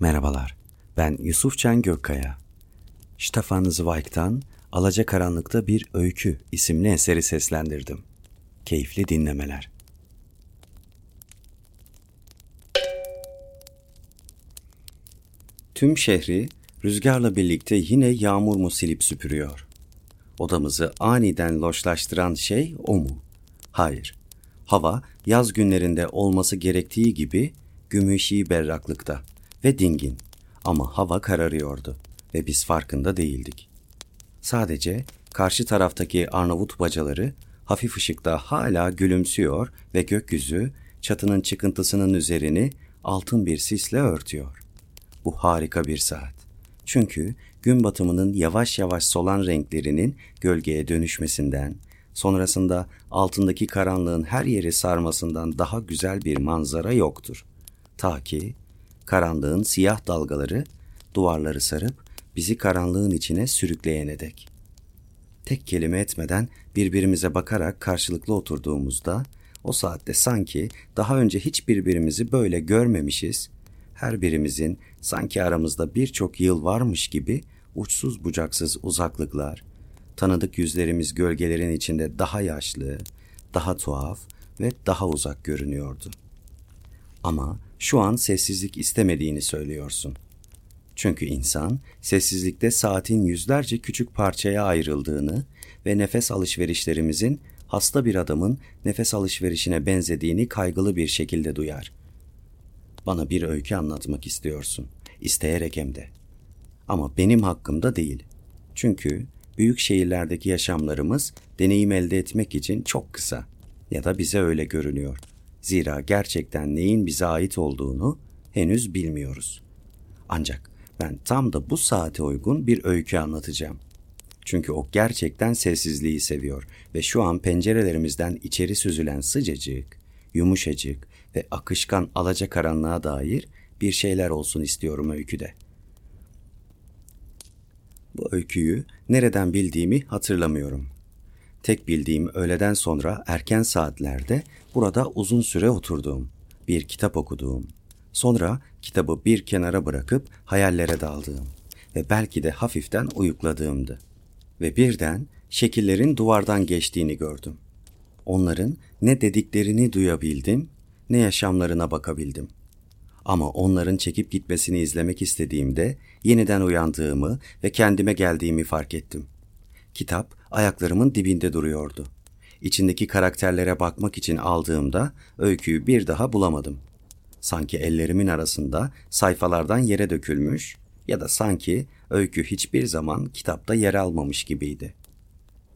Merhabalar, ben Yusuf Can Gökkaya. Stefan Zweig'tan Alacakaranlıkta Bir Öykü isimli eseri seslendirdim. Keyifli dinlemeler. Tüm şehri rüzgarla birlikte yine yağmur mu silip süpürüyor? Odamızı aniden loşlaştıran şey o mu? Hayır. Hava yaz günlerinde olması gerektiği gibi gümüşi berraklıkta ve dingin. Ama hava kararıyordu ve biz farkında değildik. Sadece karşı taraftaki Arnavut bacaları hafif ışıkta hala gülümsüyor ve gökyüzü çatının çıkıntısının üzerini altın bir sisle örtüyor. Bu harika bir saat. Çünkü gün batımının yavaş yavaş solan renklerinin gölgeye dönüşmesinden, sonrasında altındaki karanlığın her yeri sarmasından daha güzel bir manzara yoktur. Ta ki karanlığın siyah dalgaları duvarları sarıp bizi karanlığın içine sürükleyene dek. Tek kelime etmeden birbirimize bakarak karşılıklı oturduğumuzda o saatte sanki daha önce hiç birbirimizi böyle görmemişiz, her birimizin sanki aramızda birçok yıl varmış gibi uçsuz bucaksız uzaklıklar, tanıdık yüzlerimiz gölgelerin içinde daha yaşlı, daha tuhaf ve daha uzak görünüyordu. Ama şu an sessizlik istemediğini söylüyorsun. Çünkü insan sessizlikte saatin yüzlerce küçük parçaya ayrıldığını ve nefes alışverişlerimizin hasta bir adamın nefes alışverişine benzediğini kaygılı bir şekilde duyar. Bana bir öykü anlatmak istiyorsun. İsteyerek hem de. Ama benim hakkımda değil. Çünkü büyük şehirlerdeki yaşamlarımız deneyim elde etmek için çok kısa ya da bize öyle görünüyor. Zira gerçekten neyin bize ait olduğunu henüz bilmiyoruz. Ancak ben tam da bu saate uygun bir öykü anlatacağım. Çünkü o gerçekten sessizliği seviyor ve şu an pencerelerimizden içeri süzülen sıcacık, yumuşacık ve akışkan alacakaranlığa dair bir şeyler olsun istiyorum öyküde. Bu öyküyü nereden bildiğimi hatırlamıyorum. Tek bildiğim öğleden sonra erken saatlerde burada uzun süre oturduğum, bir kitap okuduğum, sonra kitabı bir kenara bırakıp hayallere daldığım ve belki de hafiften uyukladığımdı. Ve birden şekillerin duvardan geçtiğini gördüm. Onların ne dediklerini duyabildim, ne yaşamlarına bakabildim. Ama onların çekip gitmesini izlemek istediğimde yeniden uyandığımı ve kendime geldiğimi fark ettim. Kitap ayaklarımın dibinde duruyordu. İçindeki karakterlere bakmak için aldığımda öyküyü bir daha bulamadım. Sanki ellerimin arasında sayfalardan yere dökülmüş ya da sanki öykü hiçbir zaman kitapta yer almamış gibiydi.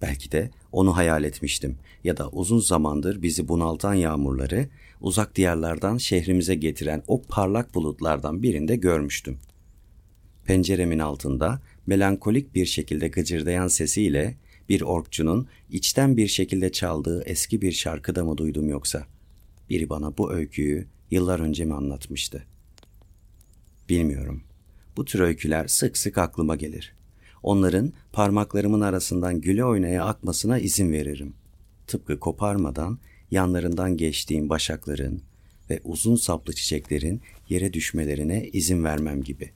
Belki de onu hayal etmiştim ya da uzun zamandır bizi bunaltan yağmurları uzak diyarlardan şehrimize getiren o parlak bulutlardan birinde görmüştüm. Penceremin altında melankolik bir şekilde gıcırdayan sesiyle bir orkçunun içten bir şekilde çaldığı eski bir şarkı da mı duydum yoksa? Biri bana bu öyküyü yıllar önce mi anlatmıştı? Bilmiyorum. Bu tür öyküler sık sık aklıma gelir. Onların parmaklarımın arasından güle oynaya akmasına izin veririm. Tıpkı koparmadan yanlarından geçtiğim başakların ve uzun saplı çiçeklerin yere düşmelerine izin vermem gibi.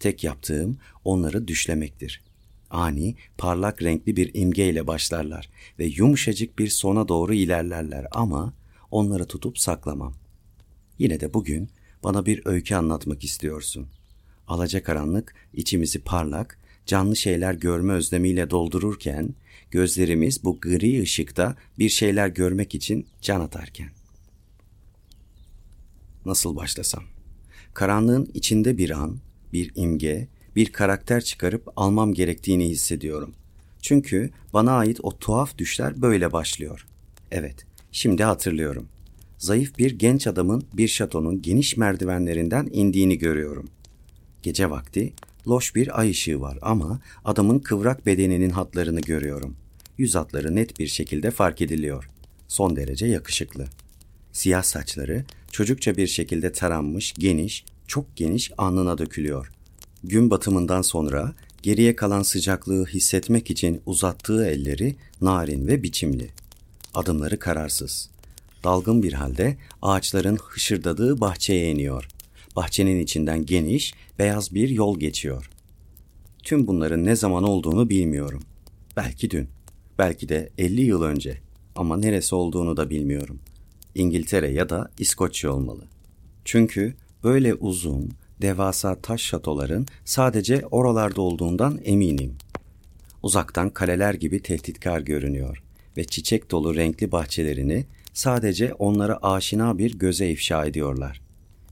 Tek yaptığım onları düşlemektir. Ani, parlak renkli bir imgeyle başlarlar ve yumuşacık bir sona doğru ilerlerler ama onları tutup saklamam. Yine de bugün bana bir öykü anlatmak istiyorsun. Alacakaranlık içimizi parlak, canlı şeyler görme özlemiyle doldururken gözlerimiz bu gri ışıkta bir şeyler görmek için can atarken. Nasıl başlasam? Karanlığın içinde bir an, bir imge, bir karakter çıkarıp almam gerektiğini hissediyorum. Çünkü bana ait o tuhaf düşler böyle başlıyor. Evet, şimdi hatırlıyorum. Zayıf bir genç adamın bir şatonun geniş merdivenlerinden indiğini görüyorum. Gece vakti loş bir ay ışığı var ama adamın kıvrak bedeninin hatlarını görüyorum. Yüz hatları net bir şekilde fark ediliyor. Son derece yakışıklı. Siyah saçları çocukça bir şekilde taranmış, geniş, çok geniş alnına dökülüyor. Gün batımından sonra geriye kalan sıcaklığı hissetmek için uzattığı elleri narin ve biçimli. Adımları kararsız. Dalgın bir halde ağaçların hışırdadığı bahçeye iniyor. bahçenin içinden geniş, beyaz bir yol geçiyor. Tüm bunların ne zaman olduğunu bilmiyorum. Belki dün, belki de 50 yıl önce ama neresi olduğunu da bilmiyorum. İngiltere ya da İskoçya olmalı. Çünkü böyle uzun, devasa taş şatoların sadece oralarda olduğundan eminim. Uzaktan kaleler gibi tehditkar görünüyor ve çiçek dolu renkli bahçelerini sadece onlara aşina bir göze ifşa ediyorlar.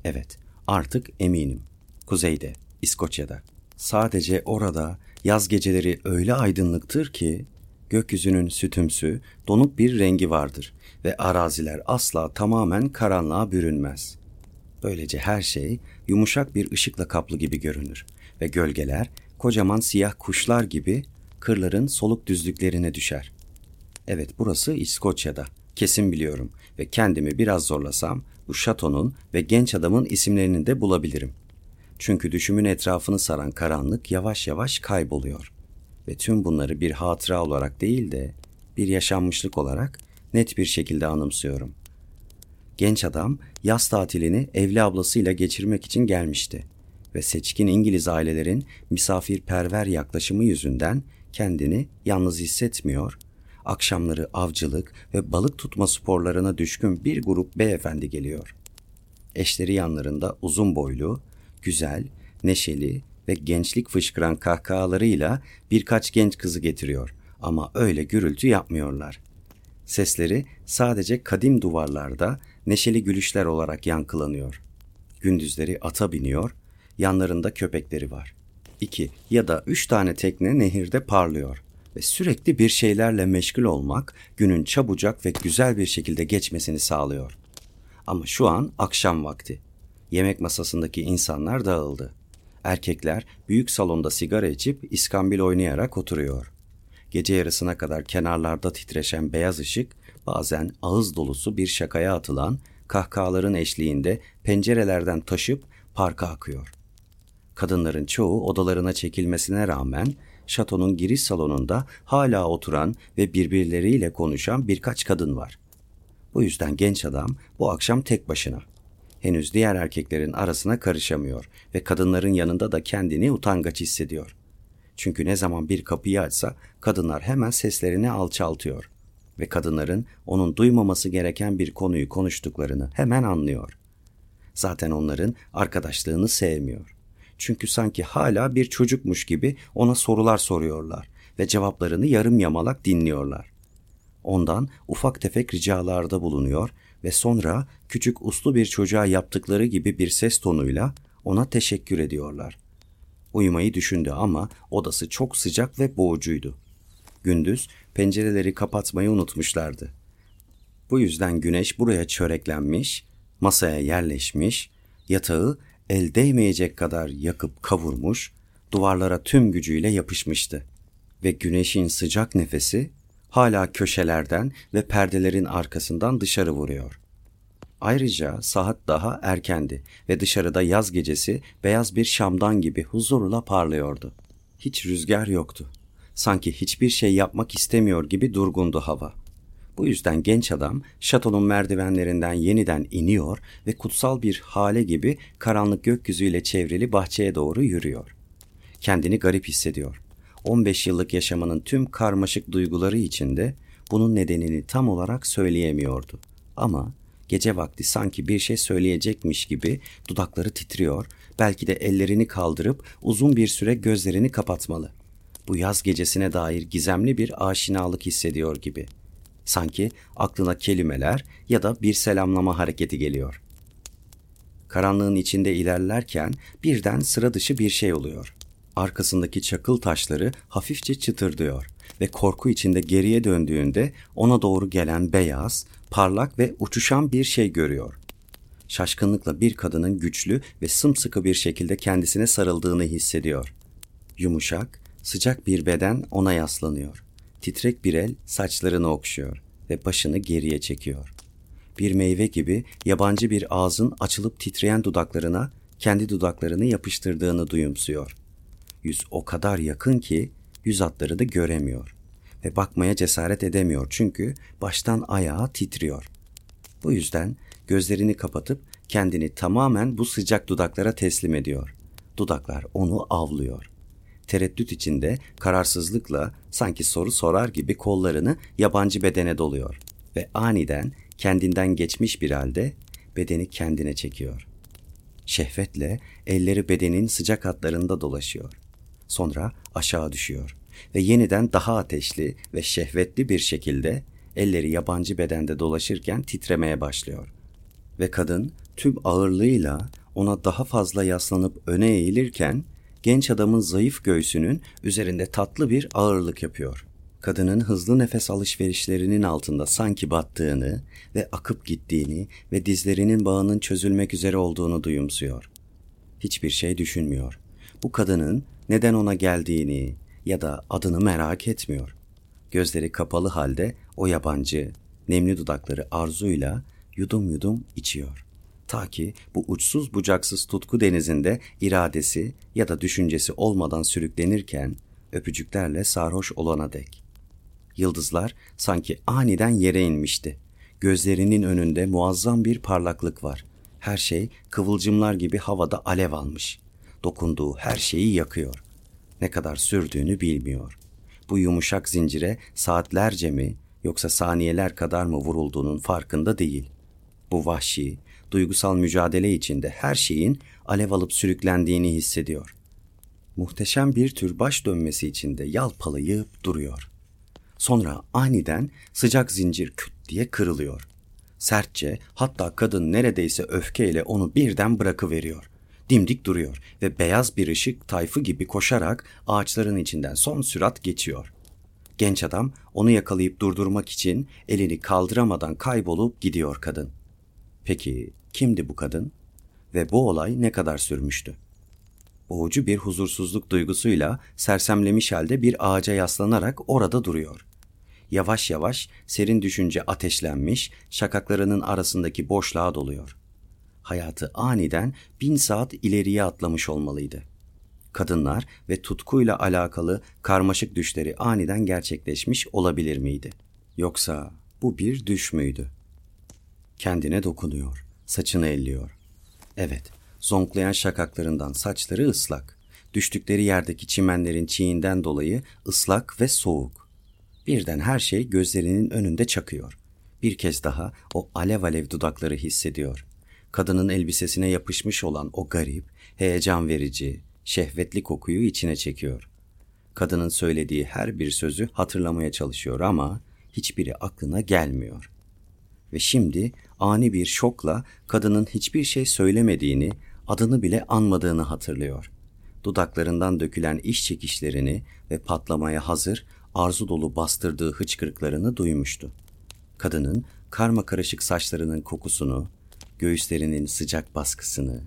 Evet, artık eminim. Kuzeyde, İskoçya'da. Sadece orada yaz geceleri öyle aydınlıktır ki gökyüzünün sütümsü, donuk bir rengi vardır ve araziler asla tamamen karanlığa bürünmez. Böylece her şey yumuşak bir ışıkla kaplı gibi görünür ve gölgeler kocaman siyah kuşlar gibi kırların soluk düzlüklerine düşer. Evet burası İskoçya'da. Kesin biliyorum ve kendimi biraz zorlasam bu şatonun ve genç adamın isimlerini de bulabilirim. Çünkü düşümün etrafını saran karanlık yavaş yavaş kayboluyor. Ve tüm bunları bir hatıra olarak değil de bir yaşanmışlık olarak net bir şekilde anımsıyorum. Genç adam yaz tatilini evli ablasıyla geçirmek için gelmişti ve seçkin İngiliz ailelerin misafirperver yaklaşımı yüzünden kendini yalnız hissetmiyor, akşamları avcılık ve balık tutma sporlarına düşkün bir grup beyefendi geliyor. Eşleri yanlarında uzun boylu, güzel, neşeli ve gençlik fışkıran kahkahalarıyla birkaç genç kızı getiriyor ama öyle gürültü yapmıyorlar. Sesleri sadece kadim duvarlarda neşeli gülüşler olarak yankılanıyor. Gündüzleri ata biniyor, yanlarında köpekleri var. İki ya da üç tane tekne nehirde parlıyor ve sürekli bir şeylerle meşgul olmak günün çabucak ve güzel bir şekilde geçmesini sağlıyor. Ama şu an akşam vakti. Yemek masasındaki insanlar dağıldı. Erkekler büyük salonda sigara içip iskambil oynayarak oturuyor. Gece yarısına kadar kenarlarda titreşen beyaz ışık bazen ağız dolusu bir şakaya atılan kahkahaların eşliğinde pencerelerden taşıp parka akıyor. Kadınların çoğu odalarına çekilmesine rağmen şatonun giriş salonunda hala oturan ve birbirleriyle konuşan birkaç kadın var. Bu yüzden genç adam bu akşam tek başına. Henüz diğer erkeklerin arasına karışamıyor ve kadınların yanında da kendini utangaç hissediyor. Çünkü ne zaman bir kapıyı açsa kadınlar hemen seslerini alçaltıyor ve kadınların onun duymaması gereken bir konuyu konuştuklarını hemen anlıyor. Zaten onların arkadaşlığını sevmiyor. Çünkü sanki hala bir çocukmuş gibi ona sorular soruyorlar ve cevaplarını yarım yamalak dinliyorlar. Ondan ufak tefek ricalarda bulunuyor ve sonra küçük uslu bir çocuğa yaptıkları gibi bir ses tonuyla ona teşekkür ediyorlar. Uyumayı düşündü ama odası çok sıcak ve boğucuydu. Gündüz pencereleri kapatmayı unutmuşlardı. Bu yüzden güneş buraya çöreklenmiş, masaya yerleşmiş, yatağı el değmeyecek kadar yakıp kavurmuş, duvarlara tüm gücüyle yapışmıştı. Ve güneşin sıcak nefesi hala köşelerden ve perdelerin arkasından dışarı vuruyor. Ayrıca saat daha erkendi ve dışarıda yaz gecesi beyaz bir şamdan gibi huzurla parlıyordu. Hiç rüzgar yoktu. Sanki hiçbir şey yapmak istemiyor gibi durgundu hava. Bu yüzden genç adam şatonun merdivenlerinden yeniden iniyor ve kutsal bir hale gibi karanlık gökyüzüyle çevrili bahçeye doğru yürüyor. Kendini garip hissediyor. 15 yıllık yaşamının tüm karmaşık duyguları içinde bunun nedenini tam olarak söyleyemiyordu. Ama gece vakti sanki bir şey söyleyecekmiş gibi dudakları titriyor, belki de ellerini kaldırıp uzun bir süre gözlerini kapatmalı. Bu yaz gecesine dair gizemli bir aşinalık hissediyor gibi. Sanki aklına kelimeler ya da bir selamlama hareketi geliyor. Karanlığın içinde ilerlerken birden sıra dışı bir şey oluyor. Arkasındaki çakıl taşları hafifçe çıtırdıyor ve korku içinde geriye döndüğünde ona doğru gelen beyaz, parlak ve uçuşan bir şey görüyor. Şaşkınlıkla bir kadının güçlü ve sımsıkı bir şekilde kendisine sarıldığını hissediyor. Yumuşak, sıcak bir beden ona yaslanıyor. Titrek bir el saçlarını okşuyor ve başını geriye çekiyor. Bir meyve gibi yabancı bir ağzın açılıp titreyen dudaklarına kendi dudaklarını yapıştırdığını duyumsuyor. Yüz o kadar yakın ki yüz hatları da göremiyor ve bakmaya cesaret edemiyor çünkü baştan ayağa titriyor. Bu yüzden gözlerini kapatıp kendini tamamen bu sıcak dudaklara teslim ediyor. Dudaklar onu avlıyor. Tereddüt içinde kararsızlıkla sanki soru sorar gibi kollarını yabancı bedene doluyor ve aniden kendinden geçmiş bir halde bedeni kendine çekiyor. Şehvetle elleri bedenin sıcak hatlarında dolaşıyor. Sonra aşağı düşüyor ve yeniden daha ateşli ve şehvetli bir şekilde elleri yabancı bedende dolaşırken titremeye başlıyor. Ve kadın tüm ağırlığıyla ona daha fazla yaslanıp öne eğilirken genç adamın zayıf göğsünün üzerinde tatlı bir ağırlık yapıyor. Kadının hızlı nefes alışverişlerinin altında sanki battığını ve akıp gittiğini ve dizlerinin bağının çözülmek üzere olduğunu duyumsuyor. Hiçbir şey düşünmüyor. Bu kadının neden ona geldiğini ya da adını merak etmiyor. Gözleri kapalı halde o yabancı, nemli dudakları arzuyla yudum yudum içiyor. Ta ki bu uçsuz bucaksız tutku denizinde iradesi ya da düşüncesi olmadan sürüklenirken öpücüklerle sarhoş olana dek. Yıldızlar sanki aniden yere inmişti. Gözlerinin önünde muazzam bir parlaklık var. Her şey kıvılcımlar gibi havada alev almış. Dokunduğu her şeyi yakıyor. Ne kadar sürdüğünü bilmiyor. Bu yumuşak zincire saatlerce mi yoksa saniyeler kadar mı vurulduğunun farkında değil. Bu vahşi, duygusal mücadele içinde her şeyin alev alıp sürüklendiğini hissediyor. Muhteşem bir tür baş dönmesi içinde yalpalayıp duruyor. Sonra aniden sıcak zincir küt diye kırılıyor. Sertçe hatta kadın neredeyse öfkeyle onu birden bırakıveriyor. Dimdik duruyor ve beyaz bir ışık tayfı gibi koşarak ağaçların içinden son sürat geçiyor. Genç adam onu yakalayıp durdurmak için elini kaldıramadan kaybolup gidiyor kadın. Peki kimdi bu kadın? Ve bu olay ne kadar sürmüştü? Boğucu bir huzursuzluk duygusuyla sersemlemiş halde bir ağaca yaslanarak orada duruyor. Yavaş yavaş serin düşünce ateşlenmiş, şakaklarının arasındaki boşluğa doluyor. Hayatı aniden bin saat ileriye atlamış olmalıydı. Kadınlar ve tutkuyla alakalı karmaşık düşleri aniden gerçekleşmiş olabilir miydi? Yoksa bu bir düş müydü? Kendine dokunuyor, saçını elliyor. Evet, zonklayan şakaklarından saçları ıslak. Düştükleri yerdeki çimenlerin çiğinden dolayı ıslak ve soğuk. Birden her şey gözlerinin önünde çakıyor. Bir kez daha o alev alev dudakları hissediyor. Kadının elbisesine yapışmış olan o garip, heyecan verici, şehvetli kokuyu içine çekiyor. Kadının söylediği her bir sözü hatırlamaya çalışıyor ama hiçbiri aklına gelmiyor. Ve şimdi ani bir şokla kadının hiçbir şey söylemediğini, adını bile anmadığını hatırlıyor. Dudaklarından dökülen iş çekişlerini ve patlamaya hazır, arzu dolu bastırdığı hıçkırıklarını duymuştu. Kadının karma karışık saçlarının kokusunu, göğüslerinin sıcak baskısını,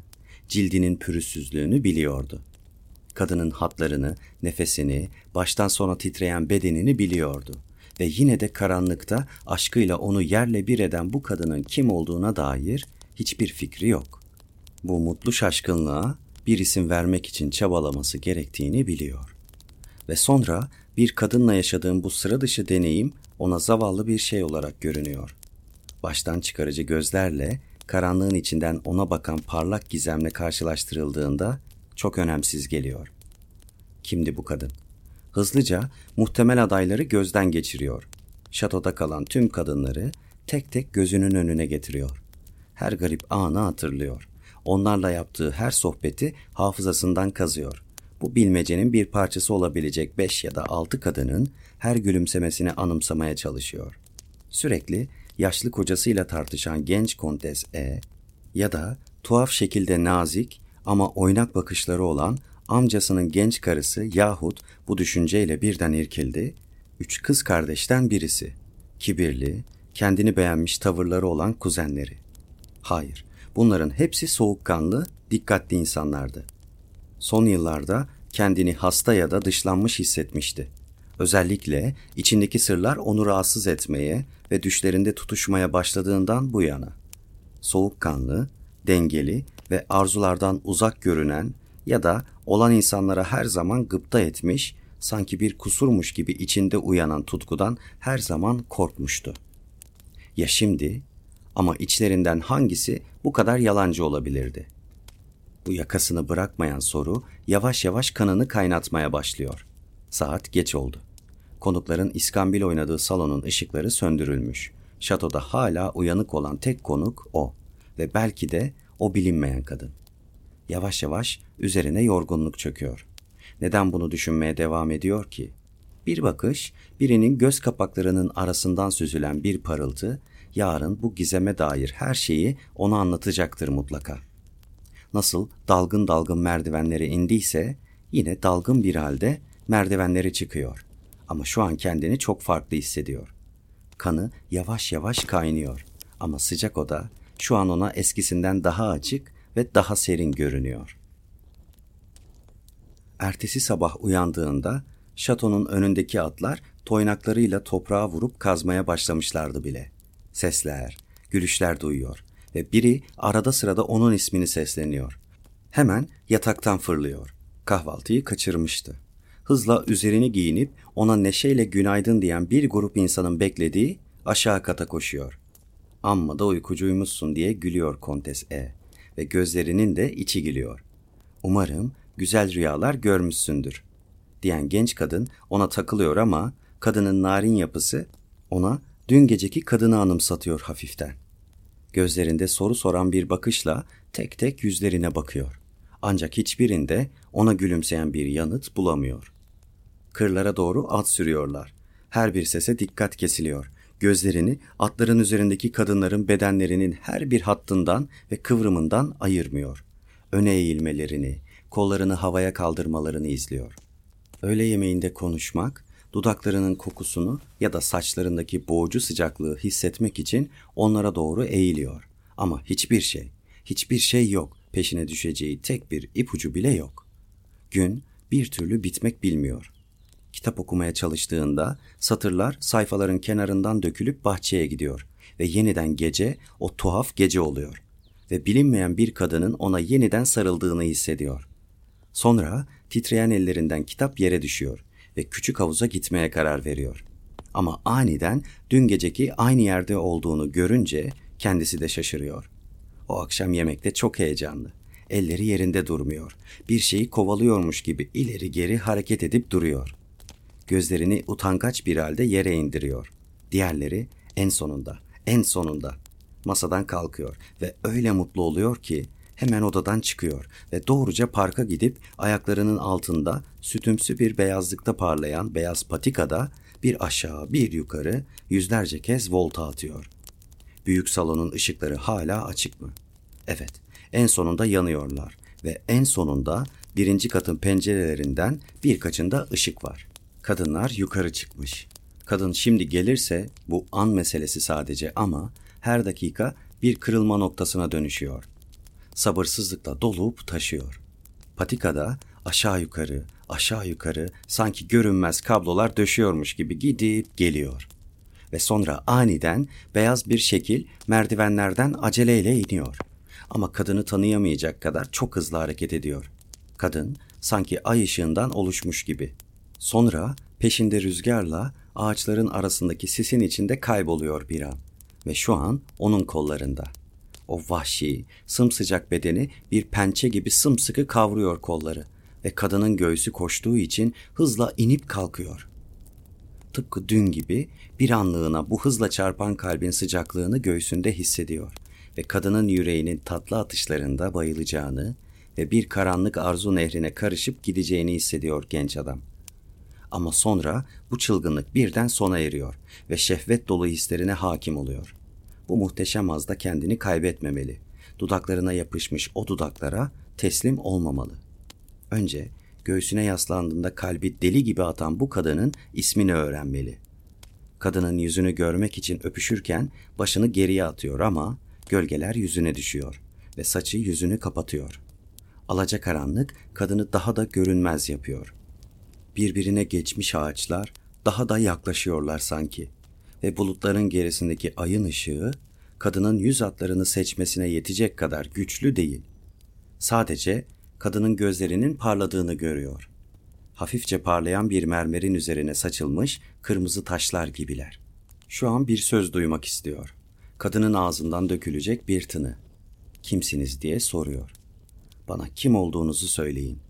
cildinin pürüzsüzlüğünü biliyordu. Kadının hatlarını, nefesini, baştan sona titreyen bedenini biliyordu ve yine de karanlıkta aşkıyla onu yerle bir eden bu kadının kim olduğuna dair hiçbir fikri yok. Bu mutlu şaşkınlığa bir isim vermek için çabalaması gerektiğini biliyor. Ve sonra bir kadınla yaşadığım bu sıra dışı deneyim ona zavallı bir şey olarak görünüyor. Baştan çıkarıcı gözlerle karanlığın içinden ona bakan parlak gizemle karşılaştırıldığında çok önemsiz geliyor. Kimdi bu kadın? Hızlıca muhtemel adayları gözden geçiriyor. Şatoda kalan tüm kadınları tek tek gözünün önüne getiriyor. Her garip anı hatırlıyor. Onlarla yaptığı her sohbeti hafızasından kazıyor. Bu bilmecenin bir parçası olabilecek beş ya da altı kadının her gülümsemesini anımsamaya çalışıyor. Sürekli yaşlı kocasıyla tartışan genç kontes E ya da tuhaf şekilde nazik ama oynak bakışları olan amcasının genç karısı yahut bu düşünceyle birden irkildi, üç kız kardeşten birisi, kibirli, kendini beğenmiş tavırları olan kuzenleri. Hayır, bunların hepsi soğukkanlı, dikkatli insanlardı. Son yıllarda kendini hasta ya da dışlanmış hissetmişti. Özellikle içindeki sırlar onu rahatsız etmeye ve düşlerinde tutuşmaya başladığından bu yana. Soğukkanlı, dengeli ve arzulardan uzak görünen ya da olan insanlara her zaman gıpta etmiş, sanki bir kusurmuş gibi içinde uyanan tutkudan her zaman korkmuştu. Ya şimdi ama içlerinden hangisi bu kadar yalancı olabilirdi? Bu yakasını bırakmayan soru yavaş yavaş kanını kaynatmaya başlıyor. Saat geç oldu. Konukların iskambil oynadığı salonun ışıkları söndürülmüş. Şatoda hala uyanık olan tek konuk o ve belki de o bilinmeyen kadın. Yavaş yavaş üzerine yorgunluk çöküyor. Neden bunu düşünmeye devam ediyor ki? Bir bakış, birinin göz kapaklarının arasından süzülen bir parıltı, yarın bu gizeme dair her şeyi ona anlatacaktır mutlaka. Nasıl dalgın dalgın merdivenlere indiyse, yine dalgın bir halde merdivenleri çıkıyor. Ama şu an kendini çok farklı hissediyor. Kanı yavaş yavaş kaynıyor. Ama sıcak oda şu an ona eskisinden daha açık ve daha serin görünüyor. Ertesi sabah uyandığında şatonun önündeki atlar toynaklarıyla toprağa vurup kazmaya başlamışlardı bile. Sesler, gülüşler duyuyor ve biri arada sırada onun ismini sesleniyor. Hemen yataktan fırlıyor. Kahvaltıyı kaçırmıştı. Hızla üzerini giyinip ona neşeyle günaydın diyen bir grup insanın beklediği aşağı kata koşuyor. Amma da uykucuymuşsun diye gülüyor Kontes E ve gözlerinin de içi gülüyor. Umarım güzel rüyalar görmüşsündür diyen genç kadın ona takılıyor ama kadının narin yapısı ona dün geceki kadını anımsatıyor hafiften. Gözlerinde soru soran bir bakışla tek tek yüzlerine bakıyor. Ancak hiçbirinde ona gülümseyen bir yanıt bulamıyor. Kırlara doğru at sürüyorlar. Her bir sese dikkat kesiliyor. Gözlerini atların üzerindeki kadınların bedenlerinin her bir hattından ve kıvrımından ayırmıyor. Öne eğilmelerini, kollarını havaya kaldırmalarını izliyor. Öğle yemeğinde konuşmak, dudaklarının kokusunu ya da saçlarındaki boğucu sıcaklığı hissetmek için onlara doğru eğiliyor. Ama hiçbir şey, hiçbir şey yok. Peşine düşeceği tek bir ipucu bile yok. Gün bir türlü bitmek bilmiyor. Kitap okumaya çalıştığında satırlar sayfaların kenarından dökülüp bahçeye gidiyor ve yeniden gece o tuhaf gece oluyor ve bilinmeyen bir kadının ona yeniden sarıldığını hissediyor. Sonra titreyen ellerinden kitap yere düşüyor ve küçük havuza gitmeye karar veriyor. Ama aniden dün geceki aynı yerde olduğunu görünce kendisi de şaşırıyor. O akşam yemekte çok heyecanlı. Elleri yerinde durmuyor. Bir şeyi kovalıyormuş gibi ileri geri hareket edip duruyor. Gözlerini utangaç bir halde yere indiriyor. Diğerleri en sonunda, en sonunda. Masadan kalkıyor ve öyle mutlu oluyor ki hemen odadan çıkıyor ve doğruca parka gidip ayaklarının altında sütümsü bir beyazlıkta parlayan beyaz patikada bir aşağı bir yukarı yüzlerce kez volta atıyor. Büyük salonun ışıkları hala açık mı? Evet, en sonunda yanıyorlar ve en sonunda birinci katın pencerelerinden birkaçında ışık var. Kadınlar yukarı çıkmış. Kadın şimdi gelirse bu an meselesi sadece ama her dakika bir kırılma noktasına dönüşüyor sabırsızlıkla dolup taşıyor. Patikada aşağı yukarı, aşağı yukarı sanki görünmez kablolar döşüyormuş gibi gidip geliyor. Ve sonra aniden beyaz bir şekil merdivenlerden aceleyle iniyor. Ama kadını tanıyamayacak kadar çok hızlı hareket ediyor. Kadın sanki ay ışığından oluşmuş gibi. Sonra peşinde rüzgarla ağaçların arasındaki sisin içinde kayboluyor bir an ve şu an onun kollarında.'' O vahşi, sımsıcak bedeni bir pençe gibi sımsıkı kavruyor kolları ve kadının göğsü koştuğu için hızla inip kalkıyor. Tıpkı dün gibi bir anlığına bu hızla çarpan kalbin sıcaklığını göğsünde hissediyor ve kadının yüreğinin tatlı atışlarında bayılacağını ve bir karanlık arzu nehrine karışıp gideceğini hissediyor genç adam. Ama sonra bu çılgınlık birden sona eriyor ve şehvet dolu hislerine hakim oluyor.'' bu muhteşem azda kendini kaybetmemeli. Dudaklarına yapışmış o dudaklara teslim olmamalı. Önce göğsüne yaslandığında kalbi deli gibi atan bu kadının ismini öğrenmeli. Kadının yüzünü görmek için öpüşürken başını geriye atıyor ama gölgeler yüzüne düşüyor ve saçı yüzünü kapatıyor. Alacakaranlık kadını daha da görünmez yapıyor. Birbirine geçmiş ağaçlar daha da yaklaşıyorlar sanki ve bulutların gerisindeki ayın ışığı kadının yüz hatlarını seçmesine yetecek kadar güçlü değil. Sadece kadının gözlerinin parladığını görüyor. Hafifçe parlayan bir mermerin üzerine saçılmış kırmızı taşlar gibiler. Şu an bir söz duymak istiyor. Kadının ağzından dökülecek bir tını. kimsiniz diye soruyor. Bana kim olduğunuzu söyleyin.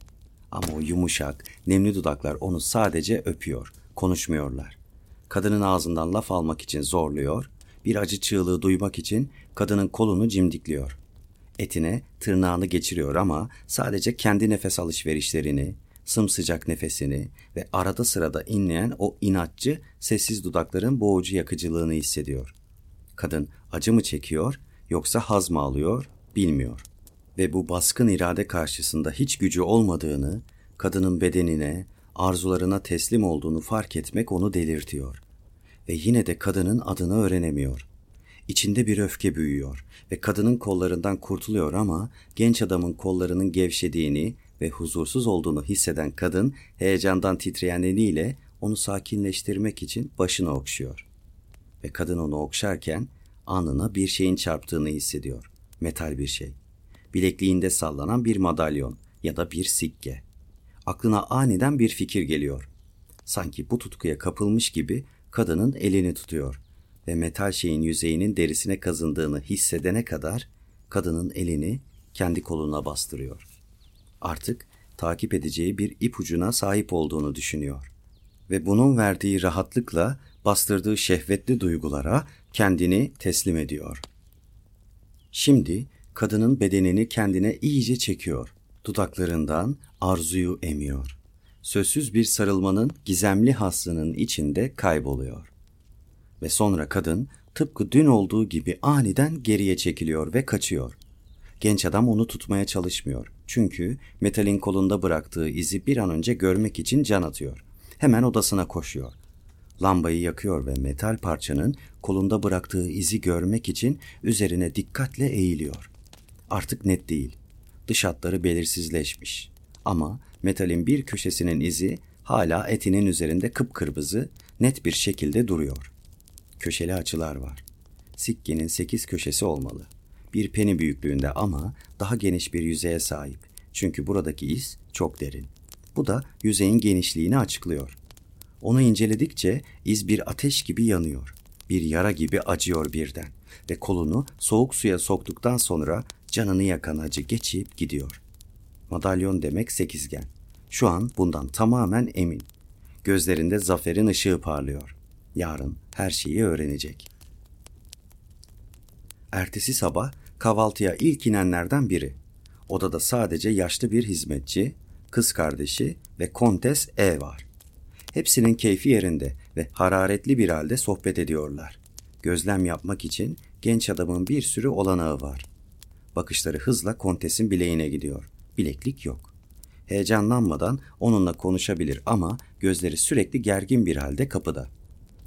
Ama o yumuşak, nemli dudaklar onu sadece öpüyor, konuşmuyorlar. Kadının ağzından laf almak için zorluyor, bir acı çığlığı duymak için kadının kolunu cimdikliyor. Etine tırnağını geçiriyor ama sadece kendi nefes alışverişlerini, sımsıcak nefesini ve arada sırada inleyen o inatçı, sessiz dudakların boğucu yakıcılığını hissediyor. Kadın acı mı çekiyor yoksa haz mı alıyor bilmiyor. Ve bu baskın irade karşısında hiç gücü olmadığını, kadının bedenine, arzularına teslim olduğunu fark etmek onu delirtiyor. Ve yine de kadının adını öğrenemiyor. İçinde bir öfke büyüyor ve kadının kollarından kurtuluyor ama genç adamın kollarının gevşediğini ve huzursuz olduğunu hisseden kadın heyecandan titreyen eliyle onu sakinleştirmek için başını okşuyor. Ve kadın onu okşarken alnına bir şeyin çarptığını hissediyor. Metal bir şey. Bilekliğinde sallanan bir madalyon ya da bir sikke. Aklına aniden bir fikir geliyor. Sanki bu tutkuya kapılmış gibi kadının elini tutuyor ve metal şeyin yüzeyinin derisine kazındığını hissedene kadar kadının elini kendi koluna bastırıyor. Artık takip edeceği bir ipucuna sahip olduğunu düşünüyor ve bunun verdiği rahatlıkla bastırdığı şehvetli duygulara kendini teslim ediyor. Şimdi kadının bedenini kendine iyice çekiyor. Dudaklarından arzuyu emiyor. Sözsüz bir sarılmanın gizemli haslının içinde kayboluyor. Ve sonra kadın tıpkı dün olduğu gibi aniden geriye çekiliyor ve kaçıyor. Genç adam onu tutmaya çalışmıyor. Çünkü metalin kolunda bıraktığı izi bir an önce görmek için can atıyor. Hemen odasına koşuyor. Lambayı yakıyor ve metal parçanın kolunda bıraktığı izi görmek için üzerine dikkatle eğiliyor. Artık net değil. Dış hatları belirsizleşmiş. Ama metalin bir köşesinin izi hala etinin üzerinde kıpkırmızı, net bir şekilde duruyor. Köşeli açılar var. Sikkenin sekiz köşesi olmalı. Bir peni büyüklüğünde ama daha geniş bir yüzeye sahip. Çünkü buradaki iz çok derin. Bu da yüzeyin genişliğini açıklıyor. Onu inceledikçe iz bir ateş gibi yanıyor. Bir yara gibi acıyor birden ve kolunu soğuk suya soktuktan sonra canını yakan acı geçip gidiyor. Madalyon demek sekizgen. Şu an bundan tamamen emin. Gözlerinde zaferin ışığı parlıyor. Yarın her şeyi öğrenecek. Ertesi sabah kahvaltıya ilk inenlerden biri. Odada sadece yaşlı bir hizmetçi, kız kardeşi ve Kontes E var. Hepsinin keyfi yerinde ve hararetli bir halde sohbet ediyorlar. Gözlem yapmak için genç adamın bir sürü olanağı var. Bakışları hızla kontesin bileğine gidiyor. Bileklik yok. Heyecanlanmadan onunla konuşabilir ama gözleri sürekli gergin bir halde kapıda.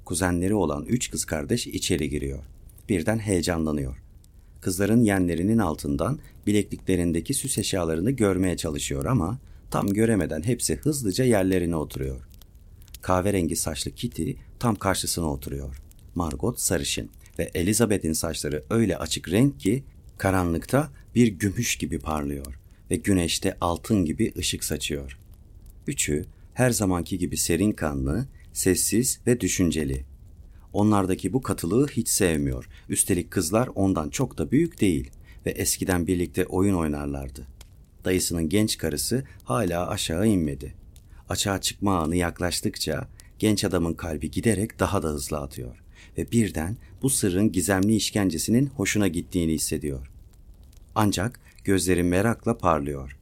Kuzenleri olan üç kız kardeş içeri giriyor. Birden heyecanlanıyor. Kızların yenlerinin altından bilekliklerindeki süs eşyalarını görmeye çalışıyor ama tam göremeden hepsi hızlıca yerlerine oturuyor. Kahverengi saçlı Kitty tam karşısına oturuyor. Margot sarışın ve Elizabeth'in saçları öyle açık renk ki karanlıkta bir gümüş gibi parlıyor ve güneşte altın gibi ışık saçıyor. Üçü her zamanki gibi serin kanlı, sessiz ve düşünceli. Onlardaki bu katılığı hiç sevmiyor. Üstelik kızlar ondan çok da büyük değil ve eskiden birlikte oyun oynarlardı. Dayısının genç karısı hala aşağı inmedi. Açığa çıkma anı yaklaştıkça genç adamın kalbi giderek daha da hızlı atıyor ve birden bu sırrın gizemli işkencesinin hoşuna gittiğini hissediyor. Ancak gözleri merakla parlıyor.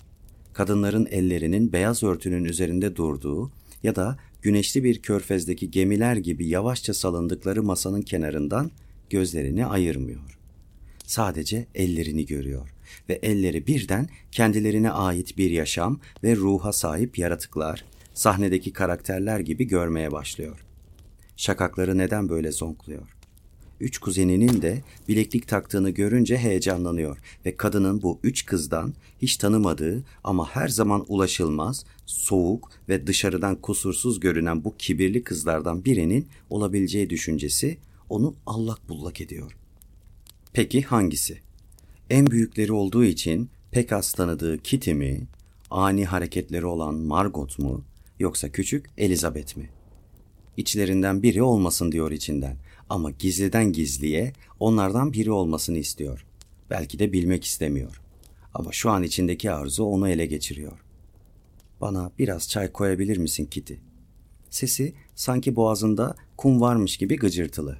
Kadınların ellerinin beyaz örtünün üzerinde durduğu ya da güneşli bir körfezdeki gemiler gibi yavaşça salındıkları masanın kenarından gözlerini ayırmıyor. Sadece ellerini görüyor ve elleri birden kendilerine ait bir yaşam ve ruha sahip yaratıklar, sahnedeki karakterler gibi görmeye başlıyor. Şakakları neden böyle zonkluyor? Üç kuzeninin de bileklik taktığını görünce heyecanlanıyor ve kadının bu üç kızdan hiç tanımadığı ama her zaman ulaşılmaz, soğuk ve dışarıdan kusursuz görünen bu kibirli kızlardan birinin olabileceği düşüncesi onu allak bullak ediyor. Peki hangisi? En büyükleri olduğu için pek az tanıdığı Kitty mi, ani hareketleri olan Margot mu, yoksa küçük Elizabeth mi? İçlerinden biri olmasın diyor içinden ama gizliden gizliye onlardan biri olmasını istiyor. Belki de bilmek istemiyor. Ama şu an içindeki arzu onu ele geçiriyor. Bana biraz çay koyabilir misin Kitty? Sesi sanki boğazında kum varmış gibi gıcırtılı.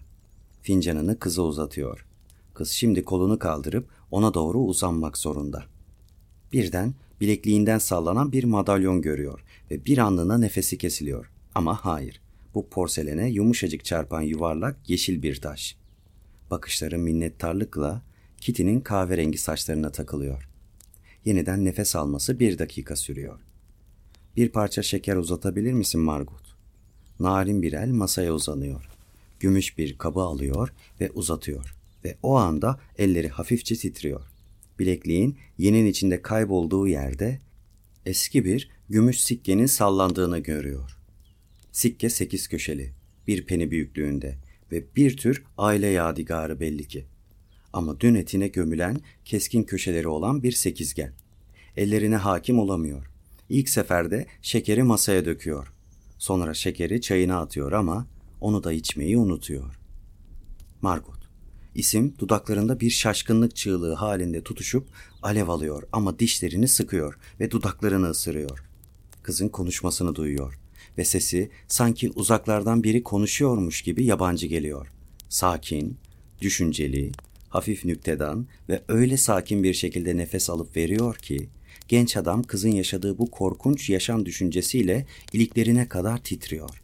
Fincanını kıza uzatıyor. Kız şimdi kolunu kaldırıp ona doğru uzanmak zorunda. Birden bilekliğinden sallanan bir madalyon görüyor ve bir anlığına nefesi kesiliyor. Ama hayır, bu porselene yumuşacık çarpan yuvarlak yeşil bir taş. Bakışları minnettarlıkla Kitty'nin kahverengi saçlarına takılıyor. Yeniden nefes alması bir dakika sürüyor. Bir parça şeker uzatabilir misin Margot? Narin bir el masaya uzanıyor. Gümüş bir kabı alıyor ve uzatıyor. Ve o anda elleri hafifçe titriyor. Bilekliğin yenin içinde kaybolduğu yerde eski bir gümüş sikkenin sallandığını görüyor. Sikke sekiz köşeli, bir peni büyüklüğünde ve bir tür aile yadigarı belli ki. Ama dün etine gömülen keskin köşeleri olan bir sekizgen. Ellerine hakim olamıyor. İlk seferde şekeri masaya döküyor. Sonra şekeri çayına atıyor ama onu da içmeyi unutuyor. Margot. İsim dudaklarında bir şaşkınlık çığlığı halinde tutuşup alev alıyor ama dişlerini sıkıyor ve dudaklarını ısırıyor. Kızın konuşmasını duyuyor ve sesi sanki uzaklardan biri konuşuyormuş gibi yabancı geliyor. Sakin, düşünceli, hafif nüktedan ve öyle sakin bir şekilde nefes alıp veriyor ki genç adam kızın yaşadığı bu korkunç yaşam düşüncesiyle iliklerine kadar titriyor.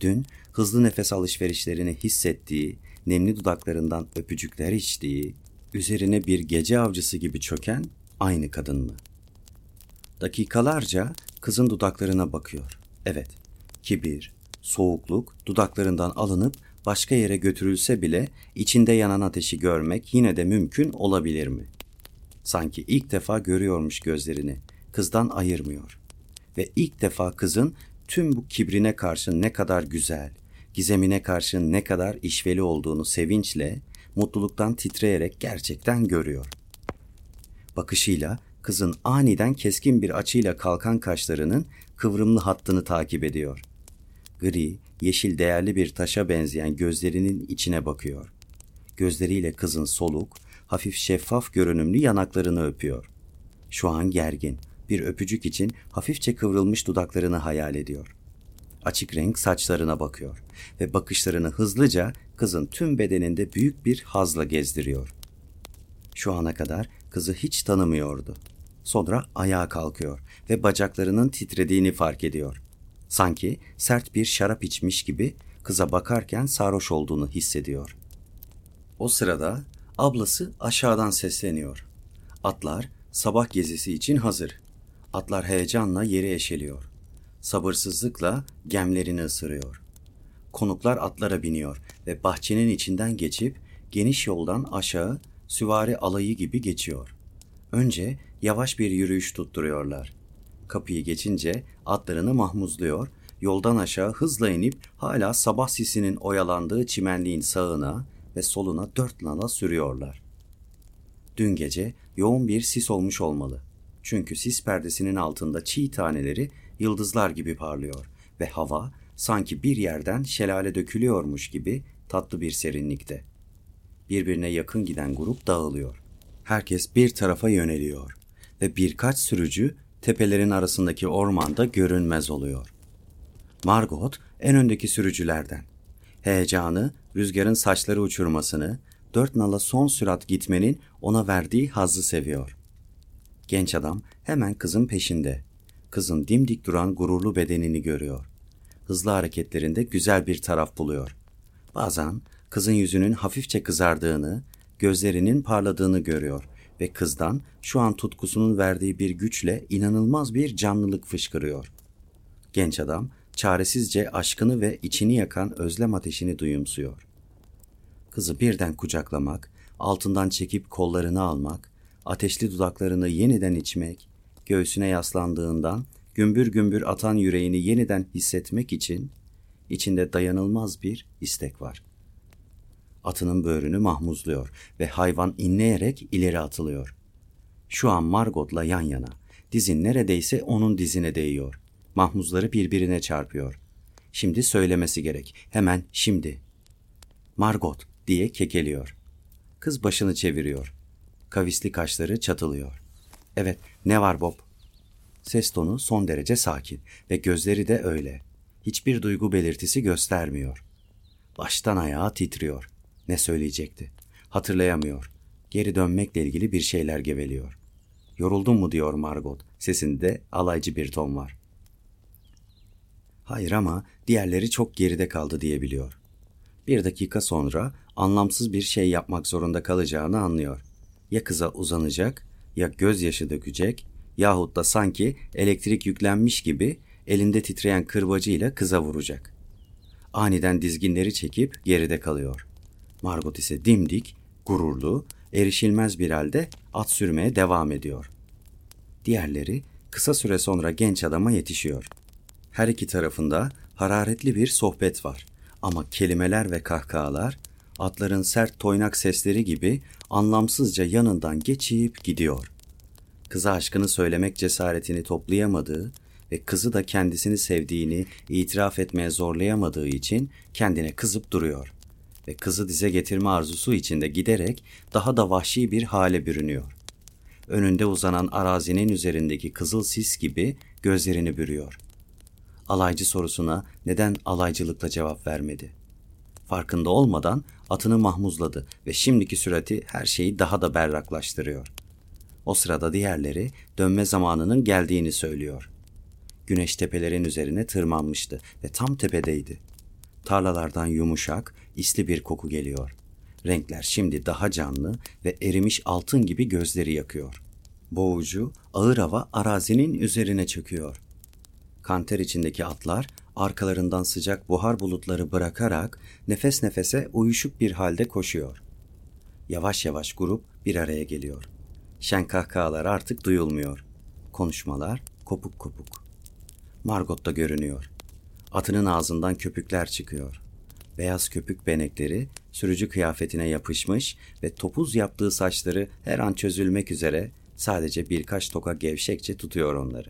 Dün hızlı nefes alışverişlerini hissettiği, nemli dudaklarından öpücükler içtiği, üzerine bir gece avcısı gibi çöken aynı kadın mı? Dakikalarca kızın dudaklarına bakıyor. Evet, kibir, soğukluk dudaklarından alınıp başka yere götürülse bile içinde yanan ateşi görmek yine de mümkün olabilir mi? Sanki ilk defa görüyormuş gözlerini, kızdan ayırmıyor. Ve ilk defa kızın tüm bu kibrine karşı ne kadar güzel, gizemine karşı ne kadar işveli olduğunu sevinçle, mutluluktan titreyerek gerçekten görüyor. Bakışıyla kızın aniden keskin bir açıyla kalkan kaşlarının kıvrımlı hattını takip ediyor. Gri, yeşil değerli bir taşa benzeyen gözlerinin içine bakıyor. Gözleriyle kızın soluk, hafif şeffaf görünümlü yanaklarını öpüyor. Şu an gergin, bir öpücük için hafifçe kıvrılmış dudaklarını hayal ediyor. Açık renk saçlarına bakıyor ve bakışlarını hızlıca kızın tüm bedeninde büyük bir hazla gezdiriyor. Şu ana kadar kızı hiç tanımıyordu. Sonra ayağa kalkıyor ve bacaklarının titrediğini fark ediyor. Sanki sert bir şarap içmiş gibi kıza bakarken sarhoş olduğunu hissediyor. O sırada ablası aşağıdan sesleniyor. Atlar sabah gezisi için hazır. Atlar heyecanla yeri eşeliyor. Sabırsızlıkla gemlerini ısırıyor. Konuklar atlara biniyor ve bahçenin içinden geçip geniş yoldan aşağı süvari alayı gibi geçiyor. Önce yavaş bir yürüyüş tutturuyorlar. Kapıyı geçince atlarını mahmuzluyor, yoldan aşağı hızla inip hala sabah sisinin oyalandığı çimenliğin sağına ve soluna dört nala sürüyorlar. Dün gece yoğun bir sis olmuş olmalı. Çünkü sis perdesinin altında çiğ taneleri yıldızlar gibi parlıyor ve hava sanki bir yerden şelale dökülüyormuş gibi tatlı bir serinlikte. Birbirine yakın giden grup dağılıyor. Herkes bir tarafa yöneliyor ve birkaç sürücü tepelerin arasındaki ormanda görünmez oluyor. Margot en öndeki sürücülerden. Heyecanı, rüzgarın saçları uçurmasını, dört nala son sürat gitmenin ona verdiği hazzı seviyor. Genç adam hemen kızın peşinde. Kızın dimdik duran gururlu bedenini görüyor. Hızlı hareketlerinde güzel bir taraf buluyor. Bazen kızın yüzünün hafifçe kızardığını, gözlerinin parladığını görüyor ve kızdan şu an tutkusunun verdiği bir güçle inanılmaz bir canlılık fışkırıyor. Genç adam çaresizce aşkını ve içini yakan özlem ateşini duyumsuyor. Kızı birden kucaklamak, altından çekip kollarını almak, ateşli dudaklarını yeniden içmek, göğsüne yaslandığından gümbür gümbür atan yüreğini yeniden hissetmek için içinde dayanılmaz bir istek var. Atının böğrünü mahmuzluyor ve hayvan inleyerek ileri atılıyor. Şu an Margot'la yan yana. Dizin neredeyse onun dizine değiyor. Mahmuzları birbirine çarpıyor. Şimdi söylemesi gerek. Hemen şimdi. Margot diye kekeliyor. Kız başını çeviriyor. Kavisli kaşları çatılıyor. Evet, ne var Bob? Ses tonu son derece sakin ve gözleri de öyle. Hiçbir duygu belirtisi göstermiyor. Baştan ayağa titriyor. Ne söyleyecekti? Hatırlayamıyor. Geri dönmekle ilgili bir şeyler geveliyor. Yoruldun mu diyor Margot. Sesinde alaycı bir ton var. Hayır ama diğerleri çok geride kaldı diyebiliyor. Bir dakika sonra anlamsız bir şey yapmak zorunda kalacağını anlıyor. Ya kıza uzanacak, ya gözyaşı dökecek, yahut da sanki elektrik yüklenmiş gibi elinde titreyen kırbacıyla kıza vuracak. Aniden dizginleri çekip geride kalıyor. Margot ise dimdik, gururlu, erişilmez bir halde at sürmeye devam ediyor. Diğerleri kısa süre sonra genç adama yetişiyor. Her iki tarafında hararetli bir sohbet var ama kelimeler ve kahkahalar atların sert toynak sesleri gibi anlamsızca yanından geçip gidiyor. Kıza aşkını söylemek cesaretini toplayamadığı ve kızı da kendisini sevdiğini itiraf etmeye zorlayamadığı için kendine kızıp duruyor ve kızı dize getirme arzusu içinde giderek daha da vahşi bir hale bürünüyor. Önünde uzanan arazinin üzerindeki kızıl sis gibi gözlerini bürüyor. Alaycı sorusuna neden alaycılıkla cevap vermedi? Farkında olmadan atını mahmuzladı ve şimdiki sürati her şeyi daha da berraklaştırıyor. O sırada diğerleri dönme zamanının geldiğini söylüyor. Güneş tepelerin üzerine tırmanmıştı ve tam tepedeydi. Tarlalardan yumuşak, isli bir koku geliyor. Renkler şimdi daha canlı ve erimiş altın gibi gözleri yakıyor. Boğucu, ağır hava arazinin üzerine çöküyor. Kanter içindeki atlar arkalarından sıcak buhar bulutları bırakarak nefes nefese uyuşuk bir halde koşuyor. Yavaş yavaş grup bir araya geliyor. Şen kahkahalar artık duyulmuyor. Konuşmalar kopuk kopuk. Margot da görünüyor. Atının ağzından köpükler çıkıyor. Beyaz köpük benekleri sürücü kıyafetine yapışmış ve topuz yaptığı saçları her an çözülmek üzere sadece birkaç toka gevşekçe tutuyor onları.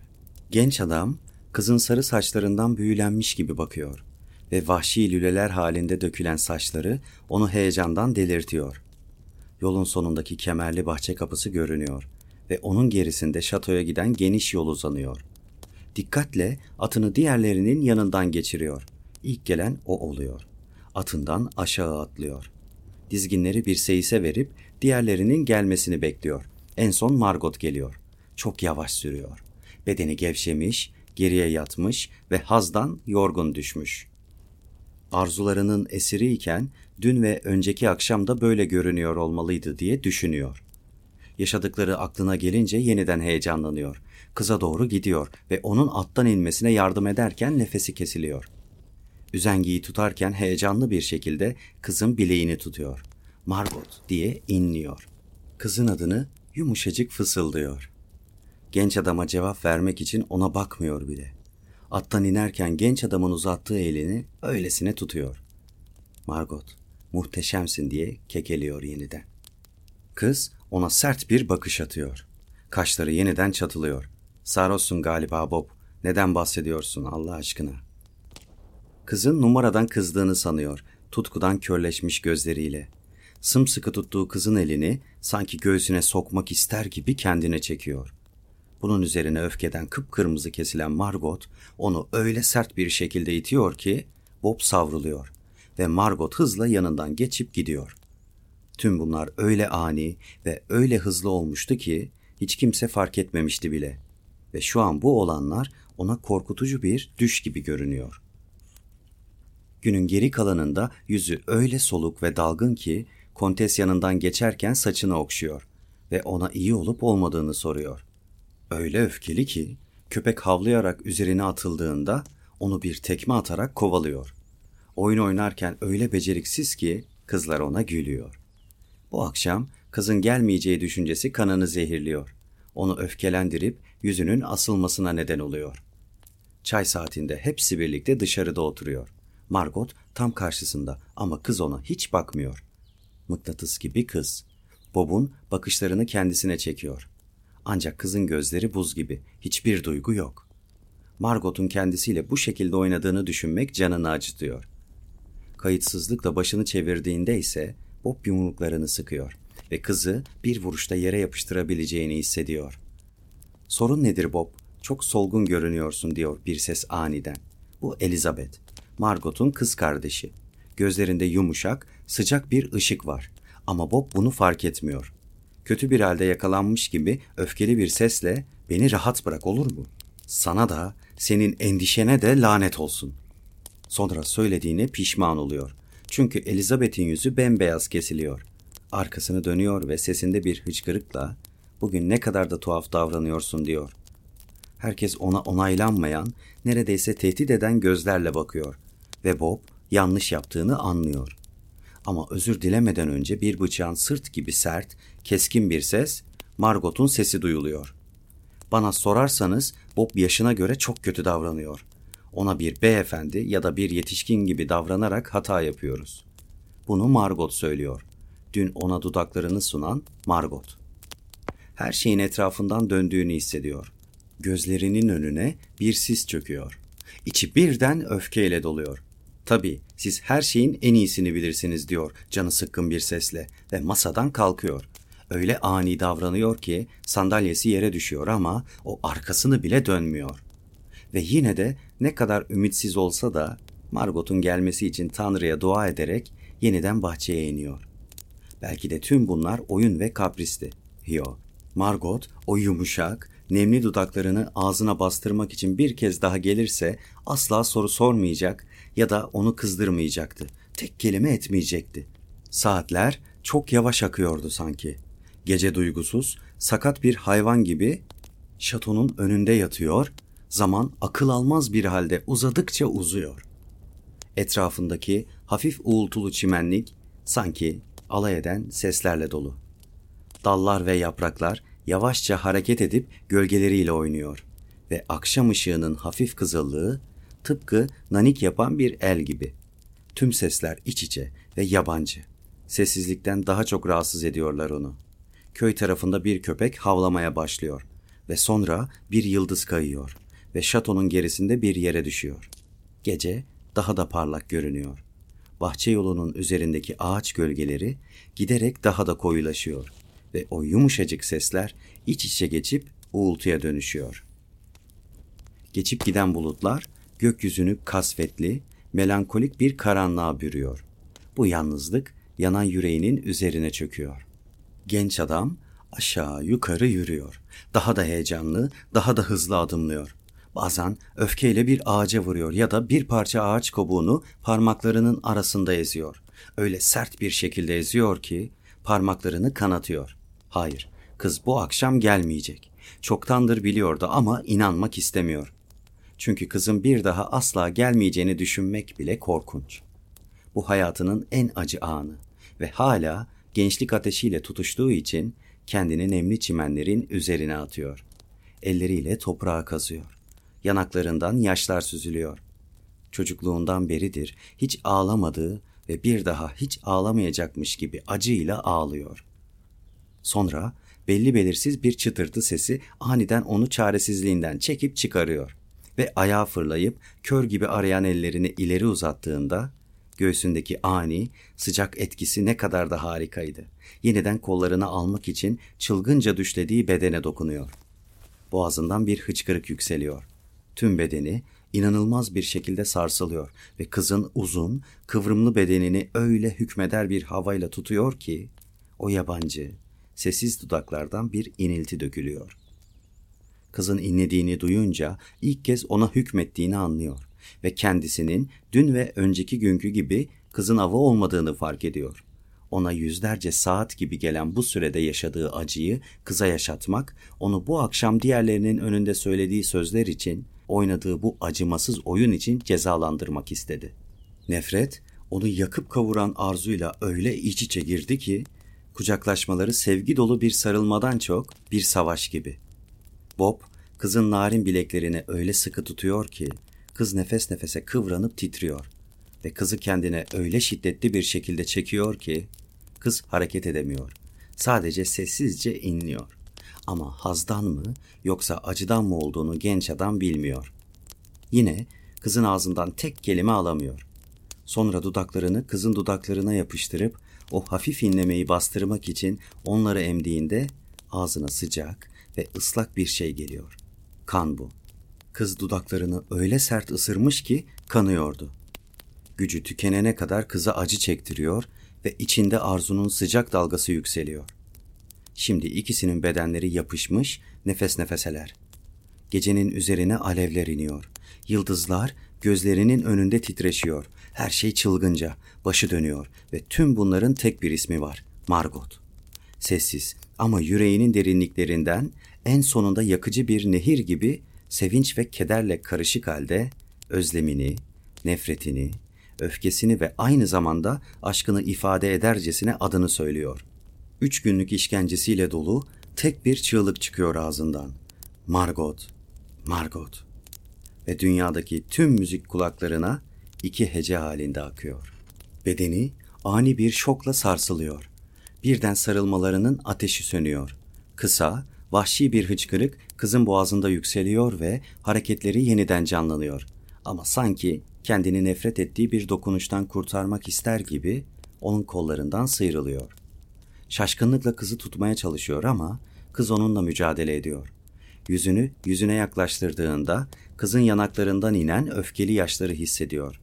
Genç adam kızın sarı saçlarından büyülenmiş gibi bakıyor ve vahşi lüleler halinde dökülen saçları onu heyecandan delirtiyor. Yolun sonundaki kemerli bahçe kapısı görünüyor ve onun gerisinde şatoya giden geniş yol uzanıyor. Dikkatle atını diğerlerinin yanından geçiriyor. İlk gelen o oluyor. Atından aşağı atlıyor. Dizginleri bir seyise verip diğerlerinin gelmesini bekliyor. En son Margot geliyor. Çok yavaş sürüyor. Bedeni gevşemiş, geriye yatmış ve hazdan yorgun düşmüş. Arzularının esiri iken dün ve önceki akşam da böyle görünüyor olmalıydı diye düşünüyor. Yaşadıkları aklına gelince yeniden heyecanlanıyor. Kıza doğru gidiyor ve onun attan inmesine yardım ederken nefesi kesiliyor. Üzengiyi tutarken heyecanlı bir şekilde kızın bileğini tutuyor. Margot diye inliyor. Kızın adını yumuşacık fısıldıyor. Genç adama cevap vermek için ona bakmıyor bile. Attan inerken genç adamın uzattığı elini öylesine tutuyor. Margot, muhteşemsin diye kekeliyor yeniden. Kız ona sert bir bakış atıyor. Kaşları yeniden çatılıyor. Sarhoşsun galiba Bob. Neden bahsediyorsun Allah aşkına? Kızın numaradan kızdığını sanıyor. Tutkudan körleşmiş gözleriyle. Sımsıkı tuttuğu kızın elini sanki göğsüne sokmak ister gibi kendine çekiyor. Bunun üzerine öfkeden kıpkırmızı kesilen Margot onu öyle sert bir şekilde itiyor ki Bob savruluyor ve Margot hızla yanından geçip gidiyor. Tüm bunlar öyle ani ve öyle hızlı olmuştu ki hiç kimse fark etmemişti bile. Ve şu an bu olanlar ona korkutucu bir düş gibi görünüyor. Günün geri kalanında yüzü öyle soluk ve dalgın ki kontes yanından geçerken saçını okşuyor ve ona iyi olup olmadığını soruyor. Öyle öfkeli ki köpek havlayarak üzerine atıldığında onu bir tekme atarak kovalıyor. Oyun oynarken öyle beceriksiz ki kızlar ona gülüyor. Bu akşam kızın gelmeyeceği düşüncesi kanını zehirliyor. Onu öfkelendirip yüzünün asılmasına neden oluyor. Çay saatinde hepsi birlikte dışarıda oturuyor. Margot tam karşısında ama kız ona hiç bakmıyor. Mıknatıs gibi kız. Bob'un bakışlarını kendisine çekiyor. Ancak kızın gözleri buz gibi. Hiçbir duygu yok. Margot'un kendisiyle bu şekilde oynadığını düşünmek canını acıtıyor. Kayıtsızlıkla başını çevirdiğinde ise Bob yumruklarını sıkıyor ve kızı bir vuruşta yere yapıştırabileceğini hissediyor. Sorun nedir Bob? Çok solgun görünüyorsun diyor bir ses aniden. Bu Elizabeth, Margot'un kız kardeşi. Gözlerinde yumuşak, sıcak bir ışık var. Ama Bob bunu fark etmiyor. Kötü bir halde yakalanmış gibi öfkeli bir sesle beni rahat bırak olur mu? Sana da, senin endişene de lanet olsun. Sonra söylediğine pişman oluyor. Çünkü Elizabeth'in yüzü bembeyaz kesiliyor. Arkasını dönüyor ve sesinde bir hıçkırıkla bugün ne kadar da tuhaf davranıyorsun diyor. Herkes ona onaylanmayan, neredeyse tehdit eden gözlerle bakıyor ve Bob yanlış yaptığını anlıyor. Ama özür dilemeden önce bir bıçağın sırt gibi sert, keskin bir ses, Margot'un sesi duyuluyor. Bana sorarsanız Bob yaşına göre çok kötü davranıyor. Ona bir beyefendi ya da bir yetişkin gibi davranarak hata yapıyoruz. Bunu Margot söylüyor. Dün ona dudaklarını sunan Margot. Her şeyin etrafından döndüğünü hissediyor. Gözlerinin önüne bir sis çöküyor. İçi birden öfkeyle doluyor. Tabii siz her şeyin en iyisini bilirsiniz diyor canı sıkkın bir sesle ve masadan kalkıyor. Öyle ani davranıyor ki sandalyesi yere düşüyor ama o arkasını bile dönmüyor. Ve yine de ne kadar ümitsiz olsa da Margot'un gelmesi için Tanrı'ya dua ederek yeniden bahçeye iniyor. Belki de tüm bunlar oyun ve kapristi. Yo, Margot o yumuşak, nemli dudaklarını ağzına bastırmak için bir kez daha gelirse asla soru sormayacak ya da onu kızdırmayacaktı. Tek kelime etmeyecekti. Saatler çok yavaş akıyordu sanki. Gece duygusuz, sakat bir hayvan gibi şatonun önünde yatıyor, zaman akıl almaz bir halde uzadıkça uzuyor. Etrafındaki hafif uğultulu çimenlik sanki alay eden seslerle dolu. Dallar ve yapraklar yavaşça hareket edip gölgeleriyle oynuyor ve akşam ışığının hafif kızıllığı tıpkı nanik yapan bir el gibi. Tüm sesler iç içe ve yabancı. Sessizlikten daha çok rahatsız ediyorlar onu. Köy tarafında bir köpek havlamaya başlıyor ve sonra bir yıldız kayıyor ve şatonun gerisinde bir yere düşüyor. Gece daha da parlak görünüyor. Bahçe yolunun üzerindeki ağaç gölgeleri giderek daha da koyulaşıyor ve o yumuşacık sesler iç içe geçip uğultuya dönüşüyor. Geçip giden bulutlar gökyüzünü kasvetli, melankolik bir karanlığa bürüyor. Bu yalnızlık yanan yüreğinin üzerine çöküyor. Genç adam aşağı yukarı yürüyor. Daha da heyecanlı, daha da hızlı adımlıyor. Bazen öfkeyle bir ağaca vuruyor ya da bir parça ağaç kobuğunu parmaklarının arasında eziyor. Öyle sert bir şekilde eziyor ki parmaklarını kanatıyor. Hayır, kız bu akşam gelmeyecek. Çoktandır biliyordu ama inanmak istemiyor. Çünkü kızın bir daha asla gelmeyeceğini düşünmek bile korkunç. Bu hayatının en acı anı ve hala gençlik ateşiyle tutuştuğu için kendini nemli çimenlerin üzerine atıyor. Elleriyle toprağa kazıyor. Yanaklarından yaşlar süzülüyor. Çocukluğundan beridir hiç ağlamadığı ve bir daha hiç ağlamayacakmış gibi acıyla ağlıyor. Sonra belli belirsiz bir çıtırtı sesi aniden onu çaresizliğinden çekip çıkarıyor ve ayağa fırlayıp kör gibi arayan ellerini ileri uzattığında göğsündeki ani, sıcak etkisi ne kadar da harikaydı. Yeniden kollarını almak için çılgınca düşlediği bedene dokunuyor. Boğazından bir hıçkırık yükseliyor. Tüm bedeni inanılmaz bir şekilde sarsılıyor ve kızın uzun, kıvrımlı bedenini öyle hükmeder bir havayla tutuyor ki o yabancı, sessiz dudaklardan bir inilti dökülüyor. Kızın inlediğini duyunca ilk kez ona hükmettiğini anlıyor ve kendisinin dün ve önceki günkü gibi kızın avı olmadığını fark ediyor. Ona yüzlerce saat gibi gelen bu sürede yaşadığı acıyı kıza yaşatmak, onu bu akşam diğerlerinin önünde söylediği sözler için, oynadığı bu acımasız oyun için cezalandırmak istedi. Nefret, onu yakıp kavuran arzuyla öyle iç içe girdi ki, kucaklaşmaları sevgi dolu bir sarılmadan çok bir savaş gibi. Bob, kızın narin bileklerini öyle sıkı tutuyor ki, kız nefes nefese kıvranıp titriyor ve kızı kendine öyle şiddetli bir şekilde çekiyor ki kız hareket edemiyor. Sadece sessizce inliyor. Ama hazdan mı yoksa acıdan mı olduğunu genç adam bilmiyor. Yine kızın ağzından tek kelime alamıyor. Sonra dudaklarını kızın dudaklarına yapıştırıp o hafif inlemeyi bastırmak için onları emdiğinde ağzına sıcak ve ıslak bir şey geliyor. Kan bu. Kız dudaklarını öyle sert ısırmış ki kanıyordu. Gücü tükenene kadar kıza acı çektiriyor ve içinde arzunun sıcak dalgası yükseliyor. Şimdi ikisinin bedenleri yapışmış, nefes nefeseler. Gecenin üzerine alevler iniyor. Yıldızlar gözlerinin önünde titreşiyor. Her şey çılgınca, başı dönüyor ve tüm bunların tek bir ismi var. Margot. Sessiz ama yüreğinin derinliklerinden en sonunda yakıcı bir nehir gibi sevinç ve kederle karışık halde özlemini, nefretini, öfkesini ve aynı zamanda aşkını ifade edercesine adını söylüyor. Üç günlük işkencesiyle dolu tek bir çığlık çıkıyor ağzından. Margot, Margot. Ve dünyadaki tüm müzik kulaklarına iki hece halinde akıyor. Bedeni ani bir şokla sarsılıyor. Birden sarılmalarının ateşi sönüyor. Kısa, vahşi bir hıçkırık kızın boğazında yükseliyor ve hareketleri yeniden canlanıyor. Ama sanki kendini nefret ettiği bir dokunuştan kurtarmak ister gibi onun kollarından sıyrılıyor. Şaşkınlıkla kızı tutmaya çalışıyor ama kız onunla mücadele ediyor. Yüzünü yüzüne yaklaştırdığında kızın yanaklarından inen öfkeli yaşları hissediyor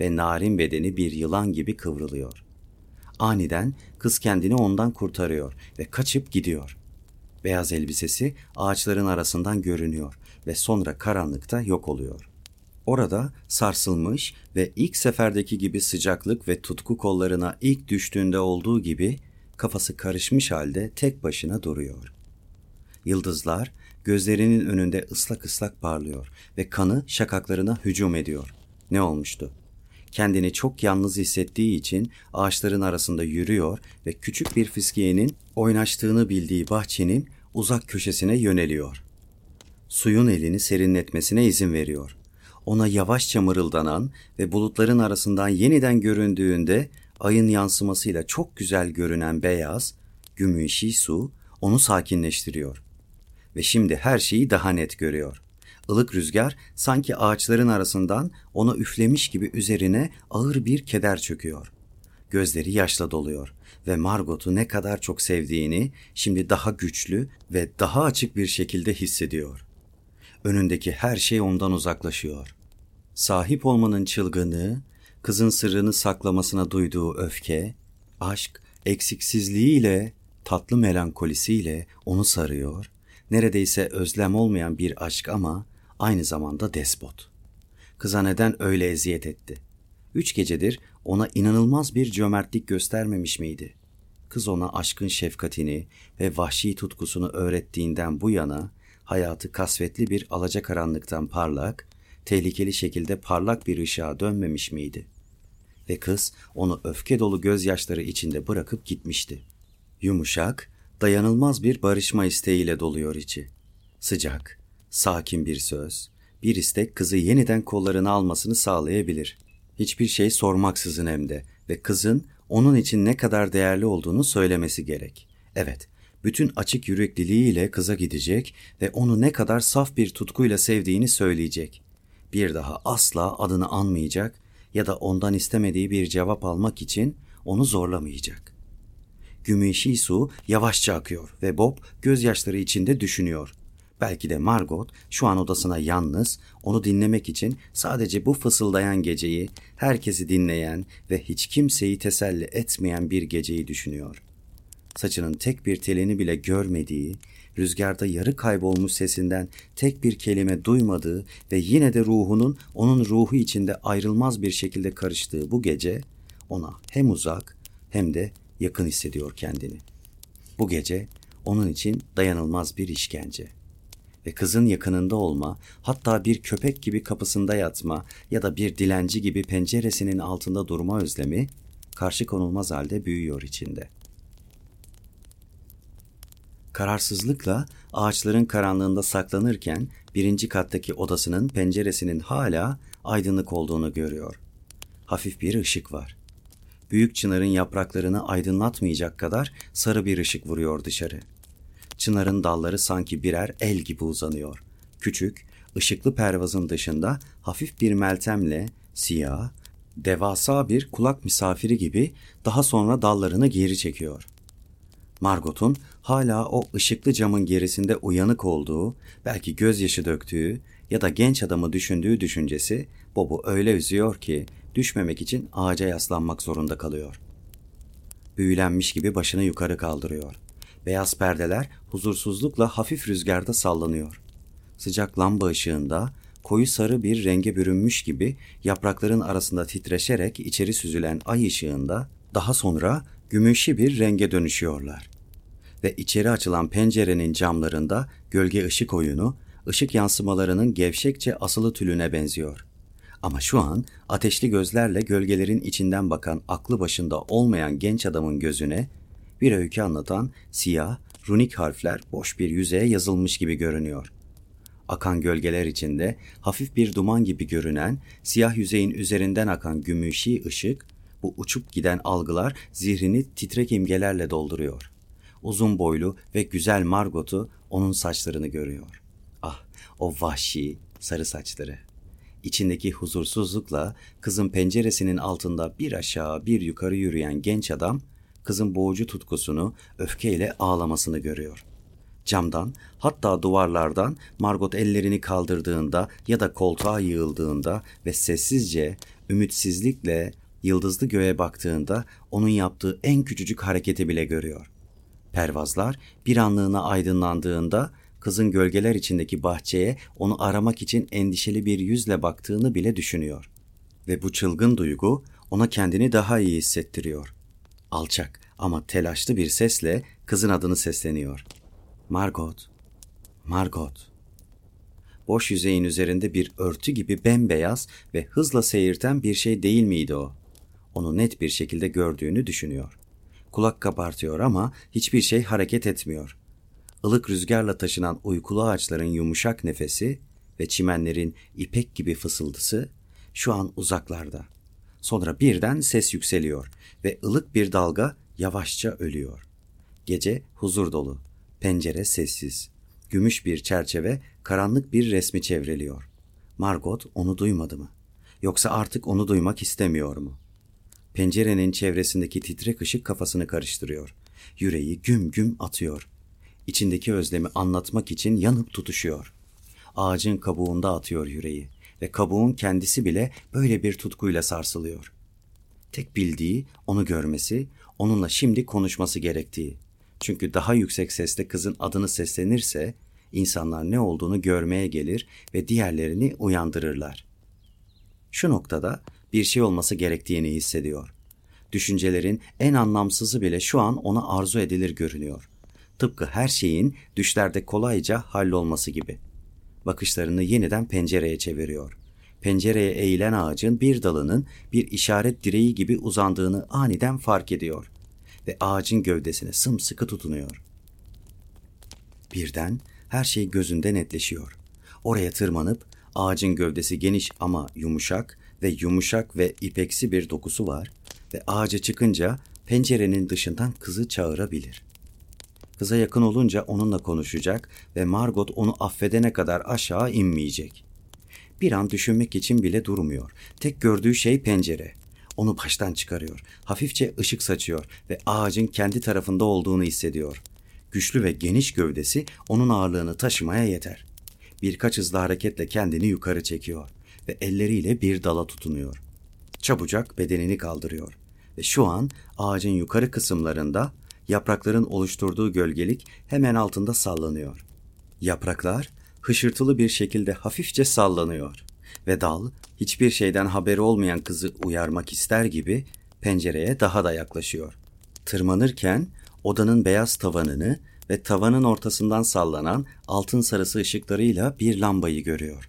ve narin bedeni bir yılan gibi kıvrılıyor. Aniden kız kendini ondan kurtarıyor ve kaçıp gidiyor. Beyaz elbisesi ağaçların arasından görünüyor ve sonra karanlıkta yok oluyor. Orada sarsılmış ve ilk seferdeki gibi sıcaklık ve tutku kollarına ilk düştüğünde olduğu gibi kafası karışmış halde tek başına duruyor. Yıldızlar gözlerinin önünde ıslak ıslak parlıyor ve kanı şakaklarına hücum ediyor. Ne olmuştu? Kendini çok yalnız hissettiği için ağaçların arasında yürüyor ve küçük bir fiskiyenin oynaştığını bildiği bahçenin uzak köşesine yöneliyor. Suyun elini serinletmesine izin veriyor. Ona yavaşça mırıldanan ve bulutların arasından yeniden göründüğünde ayın yansımasıyla çok güzel görünen beyaz, gümüşi su onu sakinleştiriyor. Ve şimdi her şeyi daha net görüyor. Ilık rüzgar sanki ağaçların arasından ona üflemiş gibi üzerine ağır bir keder çöküyor. Gözleri yaşla doluyor ve Margot'u ne kadar çok sevdiğini şimdi daha güçlü ve daha açık bir şekilde hissediyor. Önündeki her şey ondan uzaklaşıyor. Sahip olmanın çılgınlığı, kızın sırrını saklamasına duyduğu öfke, aşk eksiksizliğiyle, tatlı melankolisiyle onu sarıyor. Neredeyse özlem olmayan bir aşk ama aynı zamanda despot. Kıza neden öyle eziyet etti? Üç gecedir ona inanılmaz bir cömertlik göstermemiş miydi? Kız ona aşkın şefkatini ve vahşi tutkusunu öğrettiğinden bu yana hayatı kasvetli bir alacakaranlıktan parlak, tehlikeli şekilde parlak bir ışığa dönmemiş miydi? Ve kız onu öfke dolu gözyaşları içinde bırakıp gitmişti. Yumuşak, dayanılmaz bir barışma isteğiyle doluyor içi. Sıcak, sakin bir söz, bir istek kızı yeniden kollarına almasını sağlayabilir. Hiçbir şey sormaksızın hem de ve kızın onun için ne kadar değerli olduğunu söylemesi gerek. Evet, bütün açık yürekliliğiyle kıza gidecek ve onu ne kadar saf bir tutkuyla sevdiğini söyleyecek. Bir daha asla adını anmayacak ya da ondan istemediği bir cevap almak için onu zorlamayacak. Gümüşi su yavaşça akıyor ve Bob gözyaşları içinde düşünüyor. Belki de Margot şu an odasına yalnız, onu dinlemek için sadece bu fısıldayan geceyi, herkesi dinleyen ve hiç kimseyi teselli etmeyen bir geceyi düşünüyor. Saçının tek bir telini bile görmediği, rüzgarda yarı kaybolmuş sesinden tek bir kelime duymadığı ve yine de ruhunun onun ruhu içinde ayrılmaz bir şekilde karıştığı bu gece ona hem uzak hem de yakın hissediyor kendini. Bu gece onun için dayanılmaz bir işkence. Ve kızın yakınında olma, hatta bir köpek gibi kapısında yatma ya da bir dilenci gibi penceresinin altında durma özlemi karşı konulmaz halde büyüyor içinde. Kararsızlıkla ağaçların karanlığında saklanırken birinci kattaki odasının penceresinin hala aydınlık olduğunu görüyor. Hafif bir ışık var büyük çınarın yapraklarını aydınlatmayacak kadar sarı bir ışık vuruyor dışarı. Çınarın dalları sanki birer el gibi uzanıyor. Küçük, ışıklı pervazın dışında hafif bir meltemle siyah, devasa bir kulak misafiri gibi daha sonra dallarını geri çekiyor. Margot'un hala o ışıklı camın gerisinde uyanık olduğu, belki gözyaşı döktüğü ya da genç adamı düşündüğü düşüncesi Bob'u öyle üzüyor ki düşmemek için ağaca yaslanmak zorunda kalıyor. Büyülenmiş gibi başını yukarı kaldırıyor. Beyaz perdeler huzursuzlukla hafif rüzgarda sallanıyor. Sıcak lamba ışığında koyu sarı bir renge bürünmüş gibi yaprakların arasında titreşerek içeri süzülen ay ışığında daha sonra gümüşü bir renge dönüşüyorlar. Ve içeri açılan pencerenin camlarında gölge ışık oyunu, ışık yansımalarının gevşekçe asılı tülüne benziyor. Ama şu an ateşli gözlerle gölgelerin içinden bakan aklı başında olmayan genç adamın gözüne bir öykü anlatan siyah, runik harfler boş bir yüzeye yazılmış gibi görünüyor. Akan gölgeler içinde hafif bir duman gibi görünen siyah yüzeyin üzerinden akan gümüşi ışık, bu uçup giden algılar zihrini titrek imgelerle dolduruyor. Uzun boylu ve güzel Margot'u onun saçlarını görüyor. Ah, o vahşi sarı saçları. İçindeki huzursuzlukla kızın penceresinin altında bir aşağı bir yukarı yürüyen genç adam, kızın boğucu tutkusunu, öfkeyle ağlamasını görüyor.'' Camdan, hatta duvarlardan Margot ellerini kaldırdığında ya da koltuğa yığıldığında ve sessizce, ümitsizlikle yıldızlı göğe baktığında onun yaptığı en küçücük hareketi bile görüyor. Pervazlar bir anlığına aydınlandığında kızın gölgeler içindeki bahçeye onu aramak için endişeli bir yüzle baktığını bile düşünüyor. Ve bu çılgın duygu ona kendini daha iyi hissettiriyor. Alçak ama telaşlı bir sesle kızın adını sesleniyor. Margot, Margot. Boş yüzeyin üzerinde bir örtü gibi bembeyaz ve hızla seyirten bir şey değil miydi o? Onu net bir şekilde gördüğünü düşünüyor. Kulak kabartıyor ama hiçbir şey hareket etmiyor. Ilık rüzgarla taşınan uykulu ağaçların yumuşak nefesi ve çimenlerin ipek gibi fısıldısı şu an uzaklarda. Sonra birden ses yükseliyor ve ılık bir dalga yavaşça ölüyor. Gece huzur dolu. Pencere sessiz. Gümüş bir çerçeve karanlık bir resmi çevreliyor. Margot onu duymadı mı? Yoksa artık onu duymak istemiyor mu? Pencerenin çevresindeki titrek ışık kafasını karıştırıyor. Yüreği güm güm atıyor. İçindeki özlemi anlatmak için yanıp tutuşuyor. Ağacın kabuğunda atıyor yüreği ve kabuğun kendisi bile böyle bir tutkuyla sarsılıyor. Tek bildiği onu görmesi, onunla şimdi konuşması gerektiği. Çünkü daha yüksek sesle kızın adını seslenirse insanlar ne olduğunu görmeye gelir ve diğerlerini uyandırırlar. Şu noktada bir şey olması gerektiğini hissediyor. Düşüncelerin en anlamsızı bile şu an ona arzu edilir görünüyor. Tıpkı her şeyin düşlerde kolayca hallolması gibi. Bakışlarını yeniden pencereye çeviriyor. Pencereye eğilen ağacın bir dalının bir işaret direği gibi uzandığını aniden fark ediyor ve ağacın gövdesine sımsıkı tutunuyor. Birden her şey gözünde netleşiyor. Oraya tırmanıp ağacın gövdesi geniş ama yumuşak ve yumuşak ve ipeksi bir dokusu var ve ağaca çıkınca pencerenin dışından kızı çağırabilir. Kıza yakın olunca onunla konuşacak ve Margot onu affedene kadar aşağı inmeyecek. Bir an düşünmek için bile durmuyor. Tek gördüğü şey pencere. Onu baştan çıkarıyor. Hafifçe ışık saçıyor ve ağacın kendi tarafında olduğunu hissediyor. Güçlü ve geniş gövdesi onun ağırlığını taşımaya yeter. Birkaç hızlı hareketle kendini yukarı çekiyor ve elleriyle bir dala tutunuyor. Çabucak bedenini kaldırıyor ve şu an ağacın yukarı kısımlarında yaprakların oluşturduğu gölgelik hemen altında sallanıyor. Yapraklar hışırtılı bir şekilde hafifçe sallanıyor ve dal hiçbir şeyden haberi olmayan kızı uyarmak ister gibi pencereye daha da yaklaşıyor. Tırmanırken odanın beyaz tavanını ve tavanın ortasından sallanan altın sarısı ışıklarıyla bir lambayı görüyor.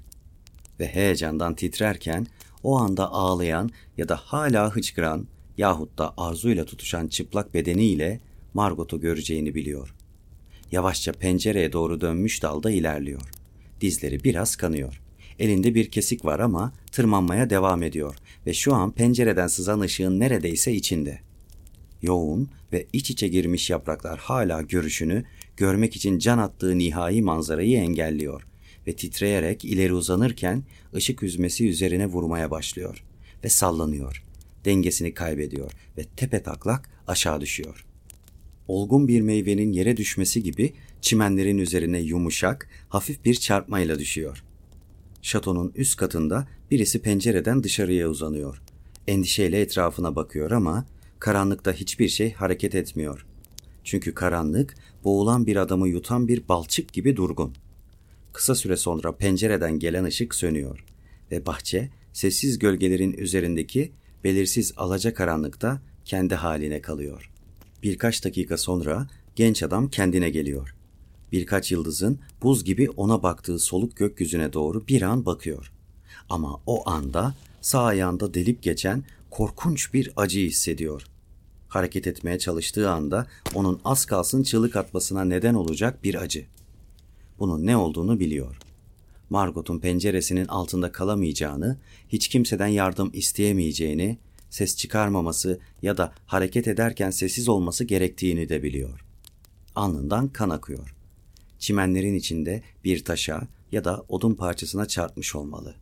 Ve heyecandan titrerken o anda ağlayan ya da hala hıçkıran yahut da arzuyla tutuşan çıplak bedeniyle Margot'u göreceğini biliyor. Yavaşça pencereye doğru dönmüş dalda ilerliyor. Dizleri biraz kanıyor. Elinde bir kesik var ama tırmanmaya devam ediyor ve şu an pencereden sızan ışığın neredeyse içinde. Yoğun ve iç içe girmiş yapraklar hala görüşünü görmek için can attığı nihai manzarayı engelliyor ve titreyerek ileri uzanırken ışık yüzmesi üzerine vurmaya başlıyor ve sallanıyor. Dengesini kaybediyor ve tepe taklak aşağı düşüyor. Olgun bir meyvenin yere düşmesi gibi çimenlerin üzerine yumuşak, hafif bir çarpmayla düşüyor. Şatonun üst katında birisi pencereden dışarıya uzanıyor. Endişeyle etrafına bakıyor ama karanlıkta hiçbir şey hareket etmiyor. Çünkü karanlık boğulan bir adamı yutan bir balçık gibi durgun. Kısa süre sonra pencereden gelen ışık sönüyor ve bahçe sessiz gölgelerin üzerindeki belirsiz alacakaranlıkta kendi haline kalıyor. Birkaç dakika sonra genç adam kendine geliyor. Birkaç yıldızın buz gibi ona baktığı soluk gökyüzüne doğru bir an bakıyor. Ama o anda sağ ayağında delip geçen korkunç bir acı hissediyor. Hareket etmeye çalıştığı anda onun az kalsın çığlık atmasına neden olacak bir acı. Bunun ne olduğunu biliyor. Margot'un penceresinin altında kalamayacağını, hiç kimseden yardım isteyemeyeceğini, ses çıkarmaması ya da hareket ederken sessiz olması gerektiğini de biliyor. Alnından kan akıyor. Çimenlerin içinde bir taşa ya da odun parçasına çarpmış olmalı.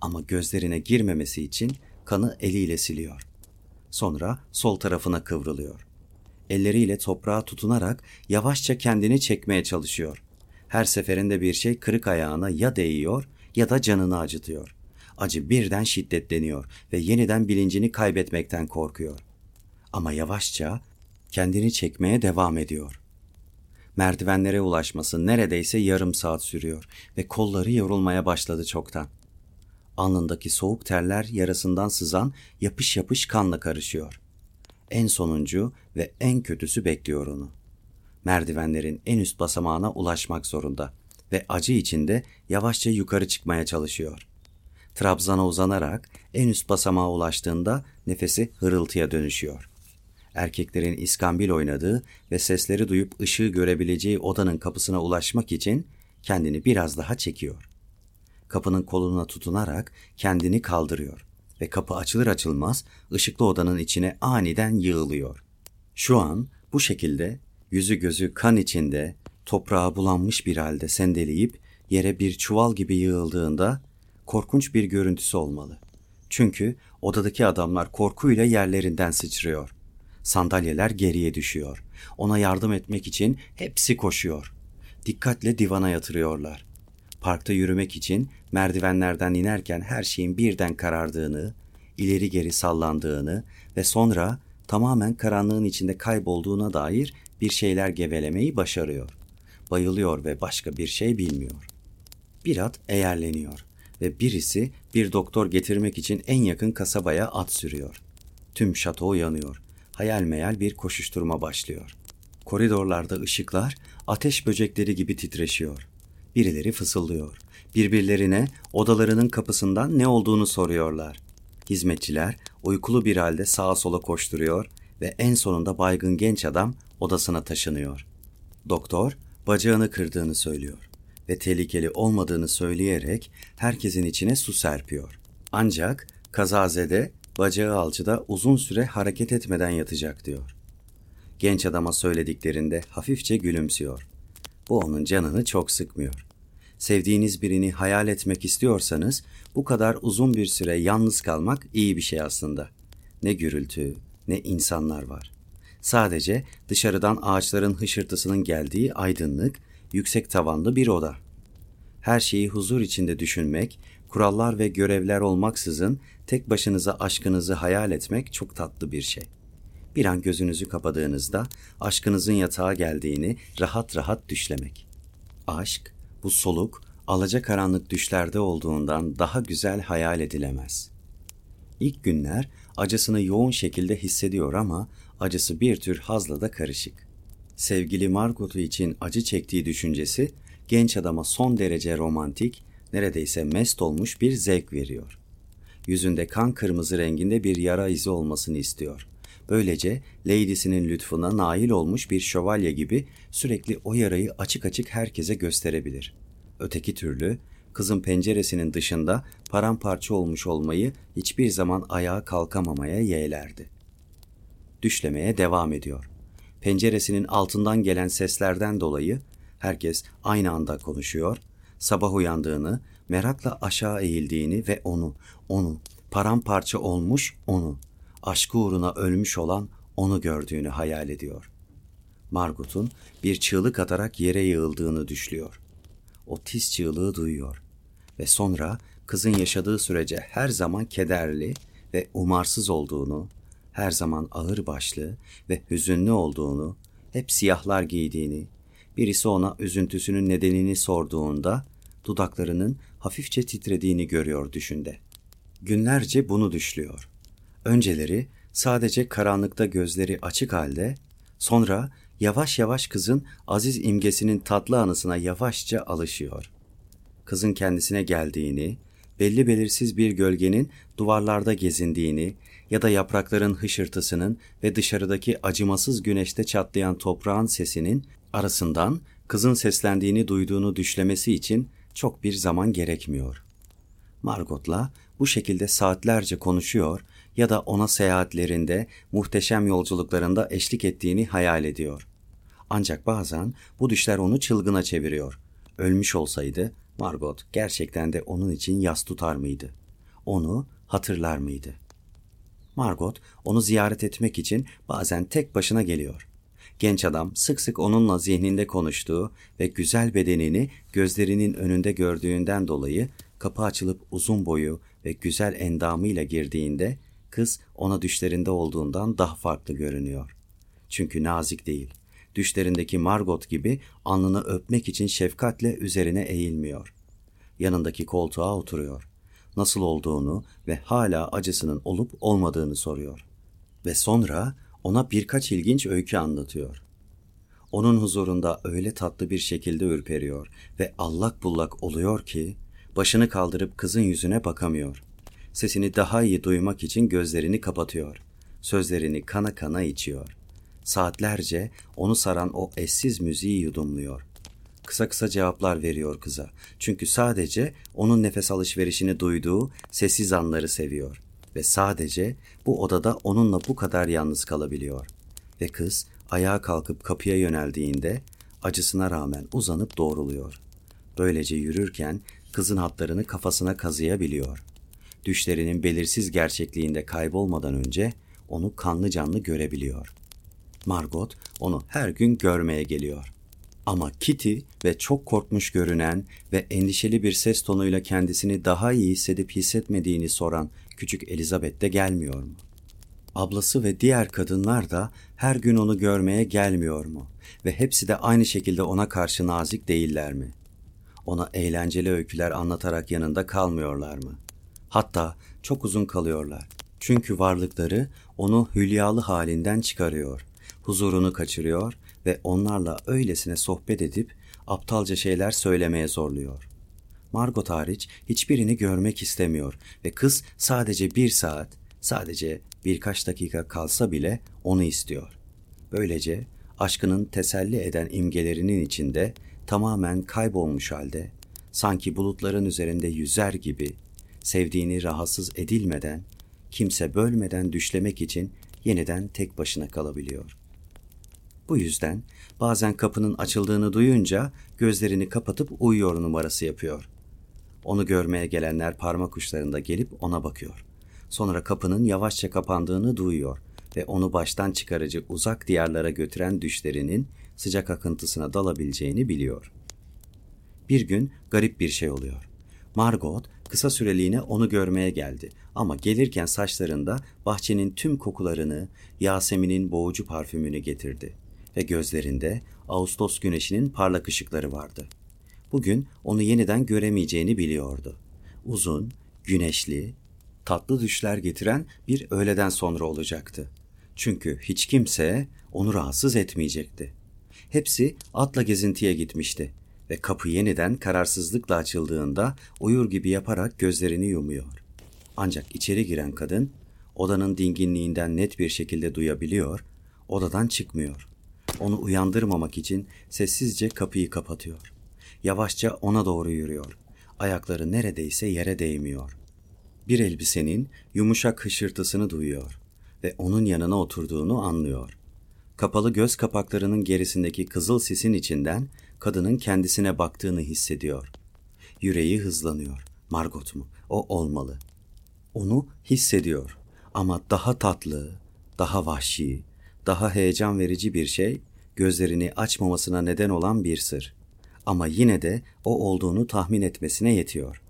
Ama gözlerine girmemesi için kanı eliyle siliyor. Sonra sol tarafına kıvrılıyor. Elleriyle toprağa tutunarak yavaşça kendini çekmeye çalışıyor. Her seferinde bir şey kırık ayağına ya değiyor ya da canını acıtıyor. Acı birden şiddetleniyor ve yeniden bilincini kaybetmekten korkuyor. Ama yavaşça kendini çekmeye devam ediyor. Merdivenlere ulaşması neredeyse yarım saat sürüyor ve kolları yorulmaya başladı çoktan. Alnındaki soğuk terler yarasından sızan yapış yapış kanla karışıyor. En sonuncu ve en kötüsü bekliyor onu. Merdivenlerin en üst basamağına ulaşmak zorunda ve acı içinde yavaşça yukarı çıkmaya çalışıyor. Trabzana uzanarak en üst basamağa ulaştığında nefesi hırıltıya dönüşüyor. Erkeklerin iskambil oynadığı ve sesleri duyup ışığı görebileceği odanın kapısına ulaşmak için kendini biraz daha çekiyor. Kapının koluna tutunarak kendini kaldırıyor ve kapı açılır açılmaz ışıklı odanın içine aniden yığılıyor. Şu an bu şekilde yüzü gözü kan içinde toprağa bulanmış bir halde sendeleyip yere bir çuval gibi yığıldığında korkunç bir görüntüsü olmalı. Çünkü odadaki adamlar korkuyla yerlerinden sıçrıyor. Sandalyeler geriye düşüyor. Ona yardım etmek için hepsi koşuyor. Dikkatle divana yatırıyorlar. Parkta yürümek için merdivenlerden inerken her şeyin birden karardığını, ileri geri sallandığını ve sonra tamamen karanlığın içinde kaybolduğuna dair bir şeyler gevelemeyi başarıyor. Bayılıyor ve başka bir şey bilmiyor. Bir at eğerleniyor ve birisi bir doktor getirmek için en yakın kasabaya at sürüyor. Tüm şato yanıyor. Hayal meyal bir koşuşturma başlıyor. Koridorlarda ışıklar ateş böcekleri gibi titreşiyor. Birileri fısıldıyor. Birbirlerine odalarının kapısından ne olduğunu soruyorlar. Hizmetçiler uykulu bir halde sağa sola koşturuyor ve en sonunda baygın genç adam odasına taşınıyor. Doktor bacağını kırdığını söylüyor ve tehlikeli olmadığını söyleyerek herkesin içine su serpiyor. Ancak kazazede bacağı alçıda uzun süre hareket etmeden yatacak diyor. Genç adama söylediklerinde hafifçe gülümsüyor. Bu onun canını çok sıkmıyor. Sevdiğiniz birini hayal etmek istiyorsanız bu kadar uzun bir süre yalnız kalmak iyi bir şey aslında. Ne gürültü, ne insanlar var. Sadece dışarıdan ağaçların hışırtısının geldiği aydınlık, yüksek tavanlı bir oda. Her şeyi huzur içinde düşünmek, kurallar ve görevler olmaksızın tek başınıza aşkınızı hayal etmek çok tatlı bir şey. Bir an gözünüzü kapadığınızda aşkınızın yatağa geldiğini rahat rahat düşlemek. Aşk, bu soluk, alacakaranlık düşlerde olduğundan daha güzel hayal edilemez. İlk günler acısını yoğun şekilde hissediyor ama acısı bir tür hazla da karışık. Sevgili Margot'u için acı çektiği düşüncesi genç adama son derece romantik, neredeyse mest olmuş bir zevk veriyor. Yüzünde kan kırmızı renginde bir yara izi olmasını istiyor. Böylece Lady'sinin lütfuna nail olmuş bir şövalye gibi sürekli o yarayı açık açık herkese gösterebilir. Öteki türlü kızın penceresinin dışında paramparça olmuş olmayı hiçbir zaman ayağa kalkamamaya yeğlerdi. Düşlemeye devam ediyor. Penceresinin altından gelen seslerden dolayı herkes aynı anda konuşuyor, sabah uyandığını, merakla aşağı eğildiğini ve onu, onu paramparça olmuş onu, aşkı uğruna ölmüş olan onu gördüğünü hayal ediyor. Margot'un bir çığlık atarak yere yığıldığını düşlüyor. O tiz çığlığı duyuyor ve sonra kızın yaşadığı sürece her zaman kederli ve umarsız olduğunu, her zaman ağır başlı ve hüzünlü olduğunu, hep siyahlar giydiğini, birisi ona üzüntüsünün nedenini sorduğunda dudaklarının hafifçe titrediğini görüyor düşünde. Günlerce bunu düşlüyor. Önceleri sadece karanlıkta gözleri açık halde, sonra yavaş yavaş kızın aziz imgesinin tatlı anısına yavaşça alışıyor. Kızın kendisine geldiğini, belli belirsiz bir gölgenin duvarlarda gezindiğini ya da yaprakların hışırtısının ve dışarıdaki acımasız güneşte çatlayan toprağın sesinin arasından kızın seslendiğini duyduğunu düşlemesi için çok bir zaman gerekmiyor. Margot'la bu şekilde saatlerce konuşuyor ya da ona seyahatlerinde, muhteşem yolculuklarında eşlik ettiğini hayal ediyor. Ancak bazen bu düşler onu çılgına çeviriyor. Ölmüş olsaydı Margot gerçekten de onun için yas tutar mıydı? Onu hatırlar mıydı? Margot onu ziyaret etmek için bazen tek başına geliyor. Genç adam sık sık onunla zihninde konuştuğu ve güzel bedenini gözlerinin önünde gördüğünden dolayı kapı açılıp uzun boyu ve güzel endamıyla girdiğinde kız ona düşlerinde olduğundan daha farklı görünüyor. Çünkü nazik değil. Düşlerindeki Margot gibi alnını öpmek için şefkatle üzerine eğilmiyor. Yanındaki koltuğa oturuyor. Nasıl olduğunu ve hala acısının olup olmadığını soruyor. Ve sonra ona birkaç ilginç öykü anlatıyor. Onun huzurunda öyle tatlı bir şekilde ürperiyor ve allak bullak oluyor ki başını kaldırıp kızın yüzüne bakamıyor. Sesini daha iyi duymak için gözlerini kapatıyor. Sözlerini kana kana içiyor. Saatlerce onu saran o eşsiz müziği yudumluyor. Kısa kısa cevaplar veriyor kıza. Çünkü sadece onun nefes alışverişini duyduğu sessiz anları seviyor ve sadece bu odada onunla bu kadar yalnız kalabiliyor. Ve kız ayağa kalkıp kapıya yöneldiğinde acısına rağmen uzanıp doğruluyor. Böylece yürürken kızın hatlarını kafasına kazıyabiliyor. Düşlerinin belirsiz gerçekliğinde kaybolmadan önce onu kanlı canlı görebiliyor. Margot onu her gün görmeye geliyor. Ama Kitty ve çok korkmuş görünen ve endişeli bir ses tonuyla kendisini daha iyi hissedip hissetmediğini soran küçük Elizabeth de gelmiyor mu? Ablası ve diğer kadınlar da her gün onu görmeye gelmiyor mu? Ve hepsi de aynı şekilde ona karşı nazik değiller mi? Ona eğlenceli öyküler anlatarak yanında kalmıyorlar mı? Hatta çok uzun kalıyorlar. Çünkü varlıkları onu hülyalı halinden çıkarıyor. Huzurunu kaçırıyor ve onlarla öylesine sohbet edip aptalca şeyler söylemeye zorluyor. Margot hariç hiçbirini görmek istemiyor ve kız sadece bir saat, sadece birkaç dakika kalsa bile onu istiyor. Böylece aşkının teselli eden imgelerinin içinde tamamen kaybolmuş halde, sanki bulutların üzerinde yüzer gibi, sevdiğini rahatsız edilmeden, kimse bölmeden düşlemek için yeniden tek başına kalabiliyor. Bu yüzden bazen kapının açıldığını duyunca gözlerini kapatıp uyuyor numarası yapıyor. Onu görmeye gelenler parmak uçlarında gelip ona bakıyor. Sonra kapının yavaşça kapandığını duyuyor ve onu baştan çıkarıcı uzak diyarlara götüren düşlerinin sıcak akıntısına dalabileceğini biliyor. Bir gün garip bir şey oluyor. Margot kısa süreliğine onu görmeye geldi ama gelirken saçlarında bahçenin tüm kokularını, Yasemin'in boğucu parfümünü getirdi ve gözlerinde Ağustos güneşinin parlak ışıkları vardı. Bugün onu yeniden göremeyeceğini biliyordu. Uzun, güneşli, tatlı düşler getiren bir öğleden sonra olacaktı. Çünkü hiç kimse onu rahatsız etmeyecekti. Hepsi atla gezintiye gitmişti ve kapı yeniden kararsızlıkla açıldığında uyur gibi yaparak gözlerini yumuyor. Ancak içeri giren kadın odanın dinginliğinden net bir şekilde duyabiliyor, odadan çıkmıyor. Onu uyandırmamak için sessizce kapıyı kapatıyor. Yavaşça ona doğru yürüyor. Ayakları neredeyse yere değmiyor. Bir elbisenin yumuşak hışırtısını duyuyor ve onun yanına oturduğunu anlıyor. Kapalı göz kapaklarının gerisindeki kızıl sisin içinden kadının kendisine baktığını hissediyor. Yüreği hızlanıyor. Margot mu? O olmalı. Onu hissediyor ama daha tatlı, daha vahşi, daha heyecan verici bir şey gözlerini açmamasına neden olan bir sır. Ama yine de o olduğunu tahmin etmesine yetiyor.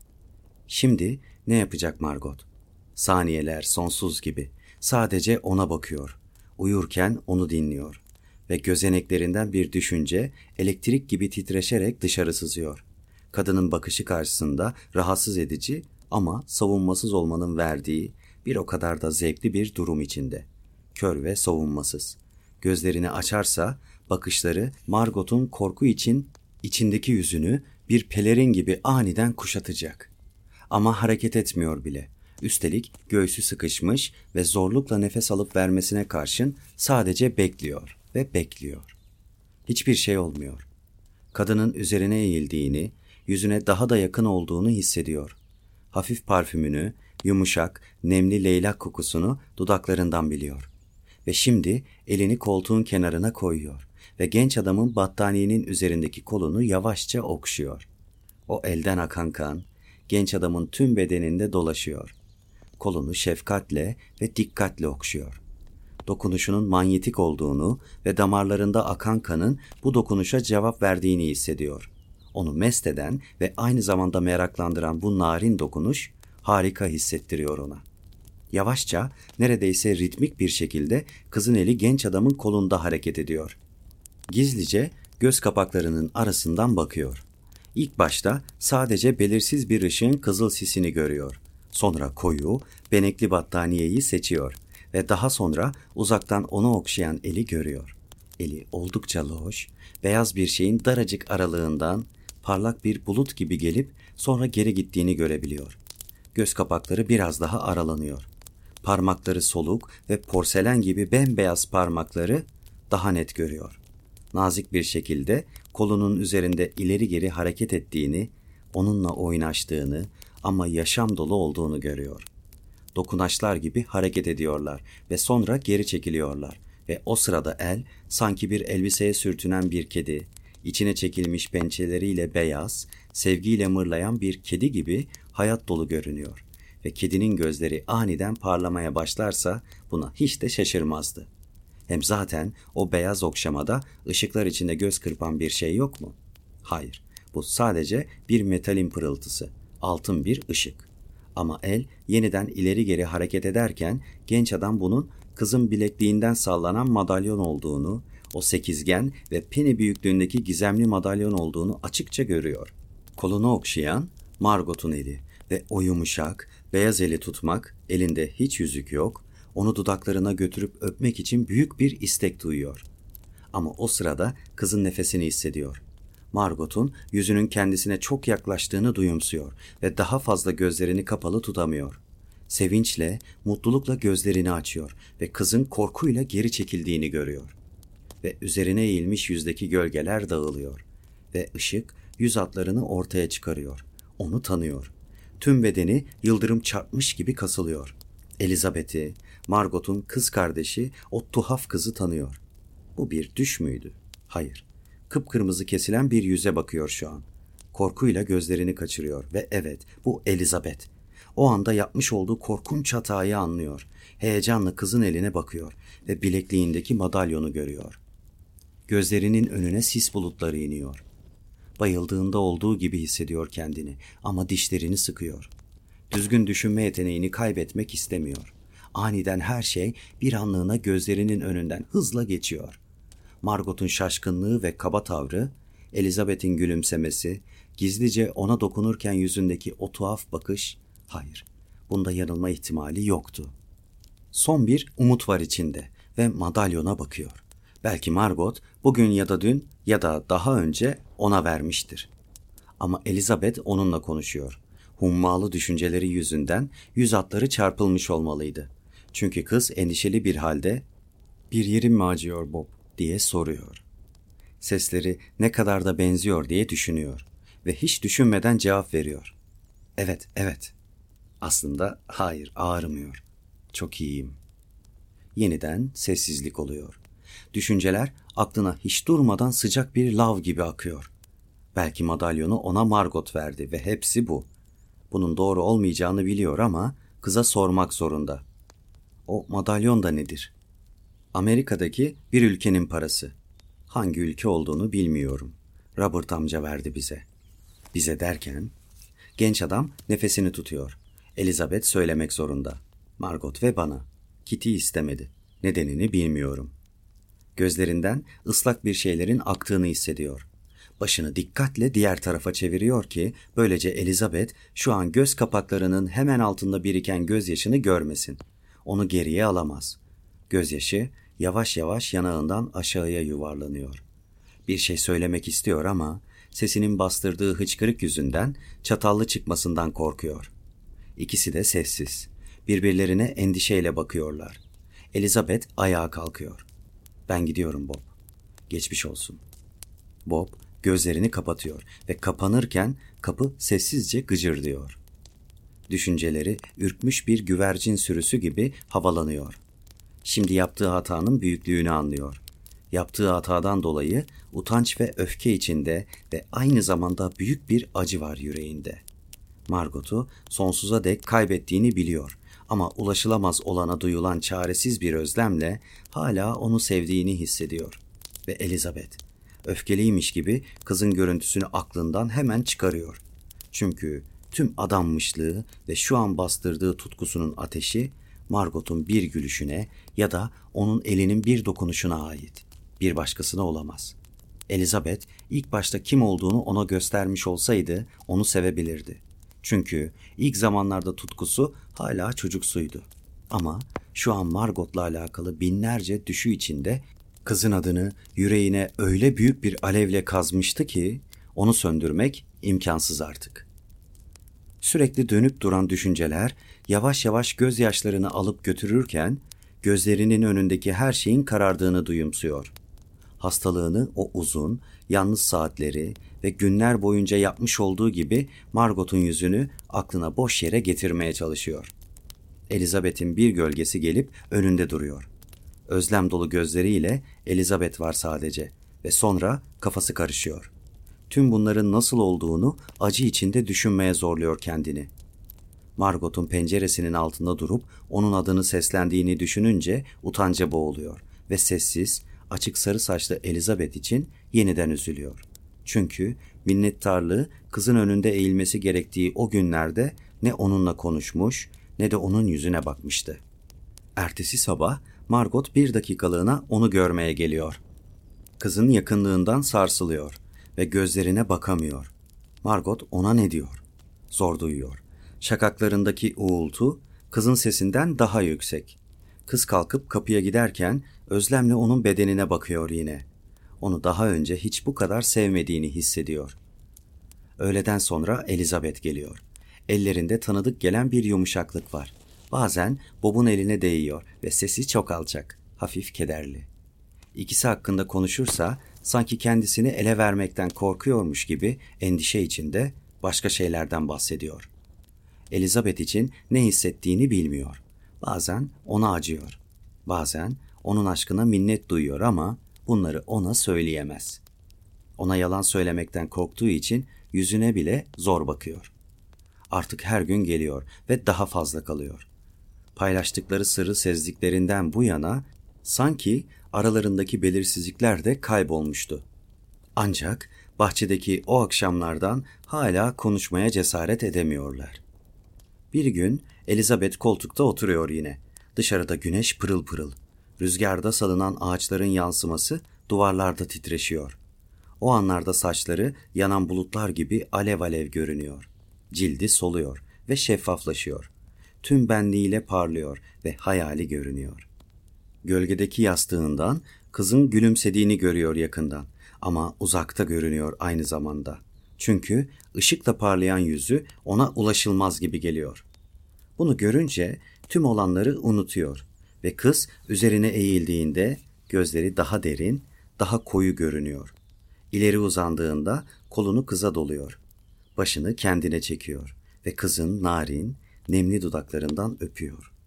Şimdi ne yapacak Margot? Saniyeler sonsuz gibi. Sadece ona bakıyor. Uyurken onu dinliyor. Ve gözeneklerinden bir düşünce elektrik gibi titreşerek dışarı sızıyor. Kadının bakışı karşısında rahatsız edici ama savunmasız olmanın verdiği bir o kadar da zevkli bir durum içinde. Kör ve savunmasız. Gözlerini açarsa bakışları Margot'un korku için içindeki yüzünü bir pelerin gibi aniden kuşatacak. Ama hareket etmiyor bile. Üstelik göğsü sıkışmış ve zorlukla nefes alıp vermesine karşın sadece bekliyor ve bekliyor. Hiçbir şey olmuyor. Kadının üzerine eğildiğini, yüzüne daha da yakın olduğunu hissediyor. Hafif parfümünü, yumuşak, nemli leylak kokusunu dudaklarından biliyor. Ve şimdi elini koltuğun kenarına koyuyor ve genç adamın battaniyenin üzerindeki kolunu yavaşça okşuyor. O elden akan kan, genç adamın tüm bedeninde dolaşıyor. Kolunu şefkatle ve dikkatle okşuyor. Dokunuşunun manyetik olduğunu ve damarlarında akan kanın bu dokunuşa cevap verdiğini hissediyor. Onu mest eden ve aynı zamanda meraklandıran bu narin dokunuş harika hissettiriyor ona. Yavaşça, neredeyse ritmik bir şekilde kızın eli genç adamın kolunda hareket ediyor. Gizlice göz kapaklarının arasından bakıyor. İlk başta sadece belirsiz bir ışığın kızıl sisini görüyor. Sonra koyu, benekli battaniyeyi seçiyor ve daha sonra uzaktan onu okşayan eli görüyor. Eli oldukça loş, beyaz bir şeyin daracık aralığından parlak bir bulut gibi gelip sonra geri gittiğini görebiliyor. Göz kapakları biraz daha aralanıyor. Parmakları soluk ve porselen gibi bembeyaz parmakları daha net görüyor. Nazik bir şekilde kolunun üzerinde ileri geri hareket ettiğini, onunla oynaştığını ama yaşam dolu olduğunu görüyor. Dokunaşlar gibi hareket ediyorlar ve sonra geri çekiliyorlar ve o sırada el sanki bir elbiseye sürtünen bir kedi, içine çekilmiş pençeleriyle beyaz, sevgiyle mırlayan bir kedi gibi hayat dolu görünüyor ve kedinin gözleri aniden parlamaya başlarsa buna hiç de şaşırmazdı. Hem zaten o beyaz okşamada ışıklar içinde göz kırpan bir şey yok mu? Hayır, bu sadece bir metalin pırıltısı, altın bir ışık. Ama el yeniden ileri geri hareket ederken genç adam bunun kızın bilekliğinden sallanan madalyon olduğunu, o sekizgen ve peni büyüklüğündeki gizemli madalyon olduğunu açıkça görüyor. Kolunu okşayan Margot'un eli ve o yumuşak, beyaz eli tutmak, elinde hiç yüzük yok, onu dudaklarına götürüp öpmek için büyük bir istek duyuyor. Ama o sırada kızın nefesini hissediyor. Margot'un yüzünün kendisine çok yaklaştığını duyumsuyor ve daha fazla gözlerini kapalı tutamıyor. Sevinçle, mutlulukla gözlerini açıyor ve kızın korkuyla geri çekildiğini görüyor. Ve üzerine eğilmiş yüzdeki gölgeler dağılıyor ve ışık yüz hatlarını ortaya çıkarıyor. Onu tanıyor. Tüm bedeni yıldırım çarpmış gibi kasılıyor. Elizabeth'i, Margot'un kız kardeşi o tuhaf kızı tanıyor. Bu bir düş müydü? Hayır. Kıpkırmızı kesilen bir yüze bakıyor şu an. Korkuyla gözlerini kaçırıyor ve evet bu Elizabeth. O anda yapmış olduğu korkunç hatayı anlıyor. Heyecanla kızın eline bakıyor ve bilekliğindeki madalyonu görüyor. Gözlerinin önüne sis bulutları iniyor. Bayıldığında olduğu gibi hissediyor kendini ama dişlerini sıkıyor. Düzgün düşünme yeteneğini kaybetmek istemiyor. Aniden her şey bir anlığına gözlerinin önünden hızla geçiyor. Margot'un şaşkınlığı ve kaba tavrı, Elizabeth'in gülümsemesi, gizlice ona dokunurken yüzündeki o tuhaf bakış, hayır, bunda yanılma ihtimali yoktu. Son bir umut var içinde ve madalyona bakıyor. Belki Margot bugün ya da dün ya da daha önce ona vermiştir. Ama Elizabeth onunla konuşuyor. Hummalı düşünceleri yüzünden yüz atları çarpılmış olmalıydı. Çünkü kız endişeli bir halde ''Bir yerim mi acıyor Bob?'' diye soruyor. Sesleri ne kadar da benziyor diye düşünüyor ve hiç düşünmeden cevap veriyor. Evet, evet. Aslında hayır, ağrımıyor. Çok iyiyim. Yeniden sessizlik oluyor. Düşünceler aklına hiç durmadan sıcak bir lav gibi akıyor. Belki madalyonu ona Margot verdi ve hepsi bu. Bunun doğru olmayacağını biliyor ama kıza sormak zorunda. O madalyon da nedir? Amerika'daki bir ülkenin parası. Hangi ülke olduğunu bilmiyorum. Robert amca verdi bize. Bize derken genç adam nefesini tutuyor. Elizabeth söylemek zorunda. Margot ve bana. Kitty istemedi. Nedenini bilmiyorum. Gözlerinden ıslak bir şeylerin aktığını hissediyor. Başını dikkatle diğer tarafa çeviriyor ki böylece Elizabeth şu an göz kapaklarının hemen altında biriken gözyaşını görmesin. Onu geriye alamaz. Gözyaşı yavaş yavaş yanağından aşağıya yuvarlanıyor. Bir şey söylemek istiyor ama sesinin bastırdığı hıçkırık yüzünden çatallı çıkmasından korkuyor. İkisi de sessiz. Birbirlerine endişeyle bakıyorlar. Elizabeth ayağa kalkıyor. Ben gidiyorum Bob. Geçmiş olsun. Bob gözlerini kapatıyor ve kapanırken kapı sessizce gıcırdıyor. Düşünceleri ürkmüş bir güvercin sürüsü gibi havalanıyor. Şimdi yaptığı hatanın büyüklüğünü anlıyor. Yaptığı hatadan dolayı utanç ve öfke içinde ve aynı zamanda büyük bir acı var yüreğinde. Margot'u sonsuza dek kaybettiğini biliyor ama ulaşılamaz olana duyulan çaresiz bir özlemle hala onu sevdiğini hissediyor. Ve Elizabeth, öfkeliymiş gibi kızın görüntüsünü aklından hemen çıkarıyor. Çünkü tüm adammışlığı ve şu an bastırdığı tutkusunun ateşi Margot'un bir gülüşüne ya da onun elinin bir dokunuşuna ait. Bir başkasına olamaz. Elizabeth ilk başta kim olduğunu ona göstermiş olsaydı onu sevebilirdi. Çünkü ilk zamanlarda tutkusu hala çocuksuydu. Ama şu an Margot'la alakalı binlerce düşü içinde kızın adını yüreğine öyle büyük bir alevle kazmıştı ki onu söndürmek imkansız artık. Sürekli dönüp duran düşünceler yavaş yavaş gözyaşlarını alıp götürürken gözlerinin önündeki her şeyin karardığını duyumsuyor. Hastalığını o uzun, yalnız saatleri ve günler boyunca yapmış olduğu gibi Margot'un yüzünü aklına boş yere getirmeye çalışıyor. Elizabeth'in bir gölgesi gelip önünde duruyor. Özlem dolu gözleriyle Elizabeth var sadece ve sonra kafası karışıyor. Tüm bunların nasıl olduğunu acı içinde düşünmeye zorluyor kendini. Margot'un penceresinin altında durup onun adını seslendiğini düşününce utanca boğuluyor ve sessiz, açık sarı saçlı Elizabeth için yeniden üzülüyor. Çünkü minnettarlığı kızın önünde eğilmesi gerektiği o günlerde ne onunla konuşmuş ne de onun yüzüne bakmıştı. Ertesi sabah Margot bir dakikalığına onu görmeye geliyor. Kızın yakınlığından sarsılıyor ve gözlerine bakamıyor. Margot ona ne diyor? Zor duyuyor. Şakaklarındaki uğultu kızın sesinden daha yüksek. Kız kalkıp kapıya giderken özlemle onun bedenine bakıyor yine. Onu daha önce hiç bu kadar sevmediğini hissediyor. Öğleden sonra Elizabeth geliyor. Ellerinde tanıdık gelen bir yumuşaklık var. Bazen Bob'un eline değiyor ve sesi çok alçak, hafif kederli. İkisi hakkında konuşursa sanki kendisini ele vermekten korkuyormuş gibi endişe içinde başka şeylerden bahsediyor. Elizabeth için ne hissettiğini bilmiyor. Bazen ona acıyor. Bazen onun aşkına minnet duyuyor ama bunları ona söyleyemez. Ona yalan söylemekten korktuğu için yüzüne bile zor bakıyor. Artık her gün geliyor ve daha fazla kalıyor. Paylaştıkları sırrı sezdiklerinden bu yana sanki aralarındaki belirsizlikler de kaybolmuştu. Ancak bahçedeki o akşamlardan hala konuşmaya cesaret edemiyorlar. Bir gün Elizabeth koltukta oturuyor yine. Dışarıda güneş pırıl pırıl. Rüzgarda salınan ağaçların yansıması duvarlarda titreşiyor. O anlarda saçları yanan bulutlar gibi alev alev görünüyor. Cildi soluyor ve şeffaflaşıyor. Tüm benliğiyle parlıyor ve hayali görünüyor. Gölgedeki yastığından kızın gülümsediğini görüyor yakından ama uzakta görünüyor aynı zamanda. Çünkü ışıkla parlayan yüzü ona ulaşılmaz gibi geliyor. Bunu görünce tüm olanları unutuyor ve kız üzerine eğildiğinde gözleri daha derin, daha koyu görünüyor. İleri uzandığında kolunu kıza doluyor. Başını kendine çekiyor ve kızın narin, nemli dudaklarından öpüyor.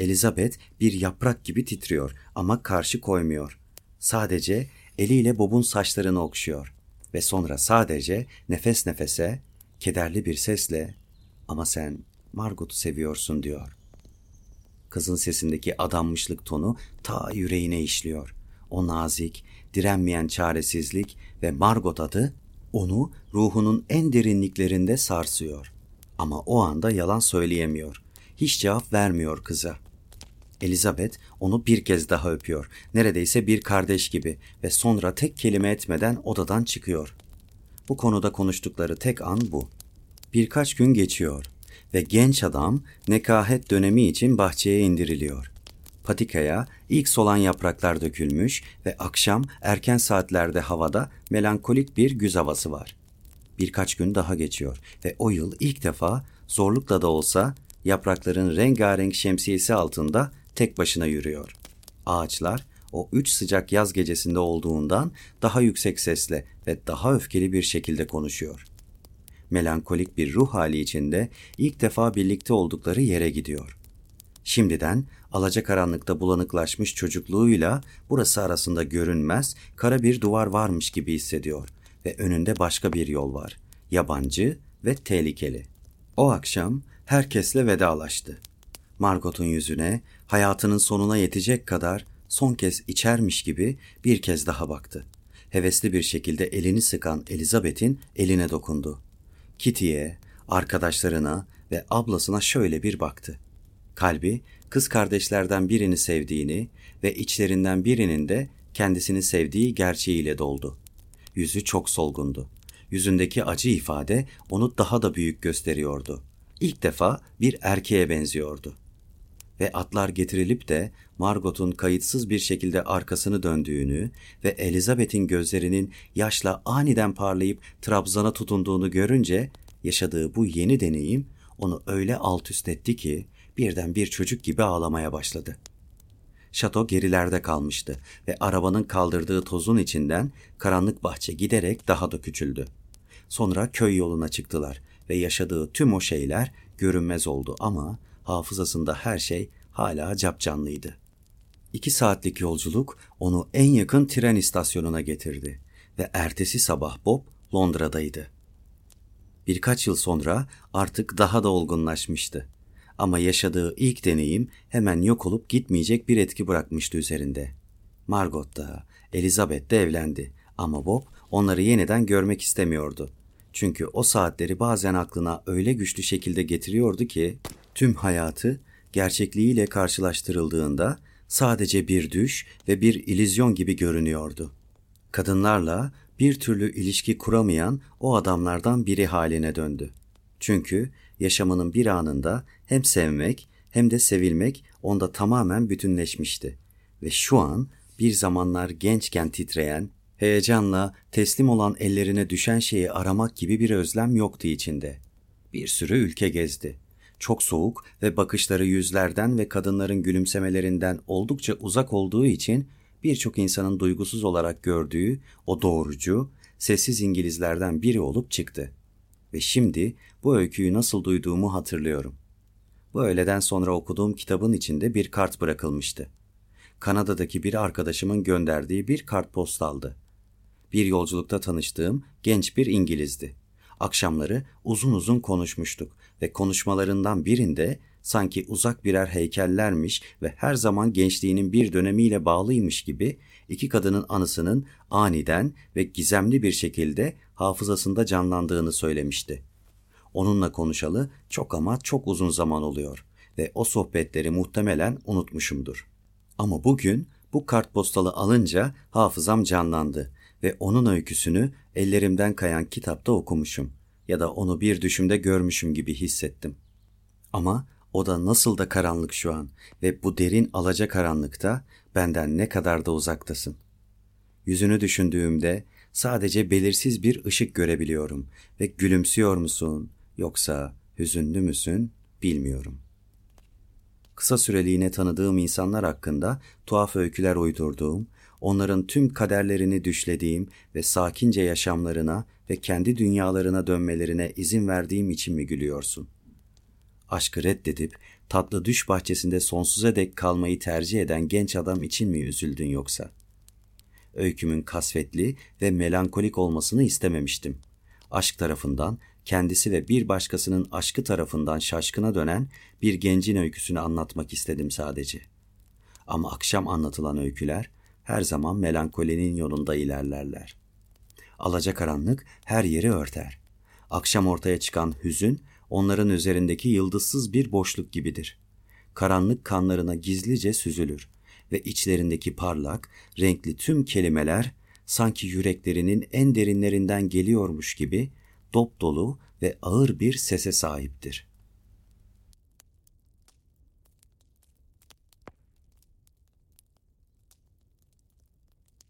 Elizabeth bir yaprak gibi titriyor ama karşı koymuyor. Sadece eliyle Bob'un saçlarını okşuyor ve sonra sadece nefes nefese, kederli bir sesle ama sen Margot'u seviyorsun diyor. Kızın sesindeki adanmışlık tonu ta yüreğine işliyor. O nazik, direnmeyen çaresizlik ve Margot adı onu ruhunun en derinliklerinde sarsıyor. Ama o anda yalan söyleyemiyor. Hiç cevap vermiyor kıza. Elizabeth onu bir kez daha öpüyor. Neredeyse bir kardeş gibi ve sonra tek kelime etmeden odadan çıkıyor. Bu konuda konuştukları tek an bu. Birkaç gün geçiyor ve genç adam nekahet dönemi için bahçeye indiriliyor. Patikaya ilk solan yapraklar dökülmüş ve akşam erken saatlerde havada melankolik bir güz havası var. Birkaç gün daha geçiyor ve o yıl ilk defa zorlukla da olsa yaprakların rengarenk şemsiyesi altında tek başına yürüyor. Ağaçlar o üç sıcak yaz gecesinde olduğundan daha yüksek sesle ve daha öfkeli bir şekilde konuşuyor. Melankolik bir ruh hali içinde ilk defa birlikte oldukları yere gidiyor. Şimdiden alacakaranlıkta bulanıklaşmış çocukluğuyla burası arasında görünmez kara bir duvar varmış gibi hissediyor ve önünde başka bir yol var. Yabancı ve tehlikeli. O akşam herkesle vedalaştı. Margot'un yüzüne hayatının sonuna yetecek kadar son kez içermiş gibi bir kez daha baktı. Hevesli bir şekilde elini sıkan Elizabeth'in eline dokundu. Kitty'ye, arkadaşlarına ve ablasına şöyle bir baktı. Kalbi kız kardeşlerden birini sevdiğini ve içlerinden birinin de kendisini sevdiği gerçeğiyle doldu. Yüzü çok solgundu. Yüzündeki acı ifade onu daha da büyük gösteriyordu. İlk defa bir erkeğe benziyordu. Ve atlar getirilip de Margot'un kayıtsız bir şekilde arkasını döndüğünü ve Elizabeth'in gözlerinin yaşla aniden parlayıp Trabzan'a tutunduğunu görünce yaşadığı bu yeni deneyim onu öyle alt üst etti ki birden bir çocuk gibi ağlamaya başladı. Şato gerilerde kalmıştı ve arabanın kaldırdığı tozun içinden karanlık bahçe giderek daha da küçüldü. Sonra köy yoluna çıktılar ve yaşadığı tüm o şeyler görünmez oldu ama hafızasında her şey hala capcanlıydı. İki saatlik yolculuk onu en yakın tren istasyonuna getirdi ve ertesi sabah Bob Londra'daydı. Birkaç yıl sonra artık daha da olgunlaşmıştı. Ama yaşadığı ilk deneyim hemen yok olup gitmeyecek bir etki bırakmıştı üzerinde. Margot da, Elizabeth de evlendi ama Bob onları yeniden görmek istemiyordu. Çünkü o saatleri bazen aklına öyle güçlü şekilde getiriyordu ki tüm hayatı gerçekliğiyle karşılaştırıldığında sadece bir düş ve bir ilizyon gibi görünüyordu. Kadınlarla bir türlü ilişki kuramayan o adamlardan biri haline döndü. Çünkü yaşamının bir anında hem sevmek hem de sevilmek onda tamamen bütünleşmişti ve şu an bir zamanlar gençken titreyen, heyecanla teslim olan ellerine düşen şeyi aramak gibi bir özlem yoktu içinde. Bir sürü ülke gezdi. Çok soğuk ve bakışları yüzlerden ve kadınların gülümsemelerinden oldukça uzak olduğu için birçok insanın duygusuz olarak gördüğü o doğrucu, sessiz İngilizlerden biri olup çıktı. Ve şimdi bu öyküyü nasıl duyduğumu hatırlıyorum. Bu öğleden sonra okuduğum kitabın içinde bir kart bırakılmıştı. Kanada'daki bir arkadaşımın gönderdiği bir kartpostaldı. Bir yolculukta tanıştığım genç bir İngilizdi. Akşamları uzun uzun konuşmuştuk ve konuşmalarından birinde sanki uzak birer heykellermiş ve her zaman gençliğinin bir dönemiyle bağlıymış gibi iki kadının anısının aniden ve gizemli bir şekilde hafızasında canlandığını söylemişti. Onunla konuşalı çok ama çok uzun zaman oluyor ve o sohbetleri muhtemelen unutmuşumdur. Ama bugün bu kartpostalı alınca hafızam canlandı ve onun öyküsünü ellerimden kayan kitapta okumuşum ya da onu bir düşümde görmüşüm gibi hissettim. Ama o da nasıl da karanlık şu an ve bu derin alaca karanlıkta benden ne kadar da uzaktasın. Yüzünü düşündüğümde sadece belirsiz bir ışık görebiliyorum ve gülümsüyor musun yoksa hüzünlü müsün bilmiyorum. Kısa süreliğine tanıdığım insanlar hakkında tuhaf öyküler uydurduğum, onların tüm kaderlerini düşlediğim ve sakince yaşamlarına ve kendi dünyalarına dönmelerine izin verdiğim için mi gülüyorsun? Aşkı reddedip tatlı düş bahçesinde sonsuza dek kalmayı tercih eden genç adam için mi üzüldün yoksa? Öykümün kasvetli ve melankolik olmasını istememiştim. Aşk tarafından kendisi ve bir başkasının aşkı tarafından şaşkına dönen bir gencin öyküsünü anlatmak istedim sadece. Ama akşam anlatılan öyküler her zaman melankolinin yolunda ilerlerler. Alacakaranlık her yeri örter. Akşam ortaya çıkan hüzün onların üzerindeki yıldızsız bir boşluk gibidir. Karanlık kanlarına gizlice süzülür ve içlerindeki parlak, renkli tüm kelimeler sanki yüreklerinin en derinlerinden geliyormuş gibi dop dolu ve ağır bir sese sahiptir.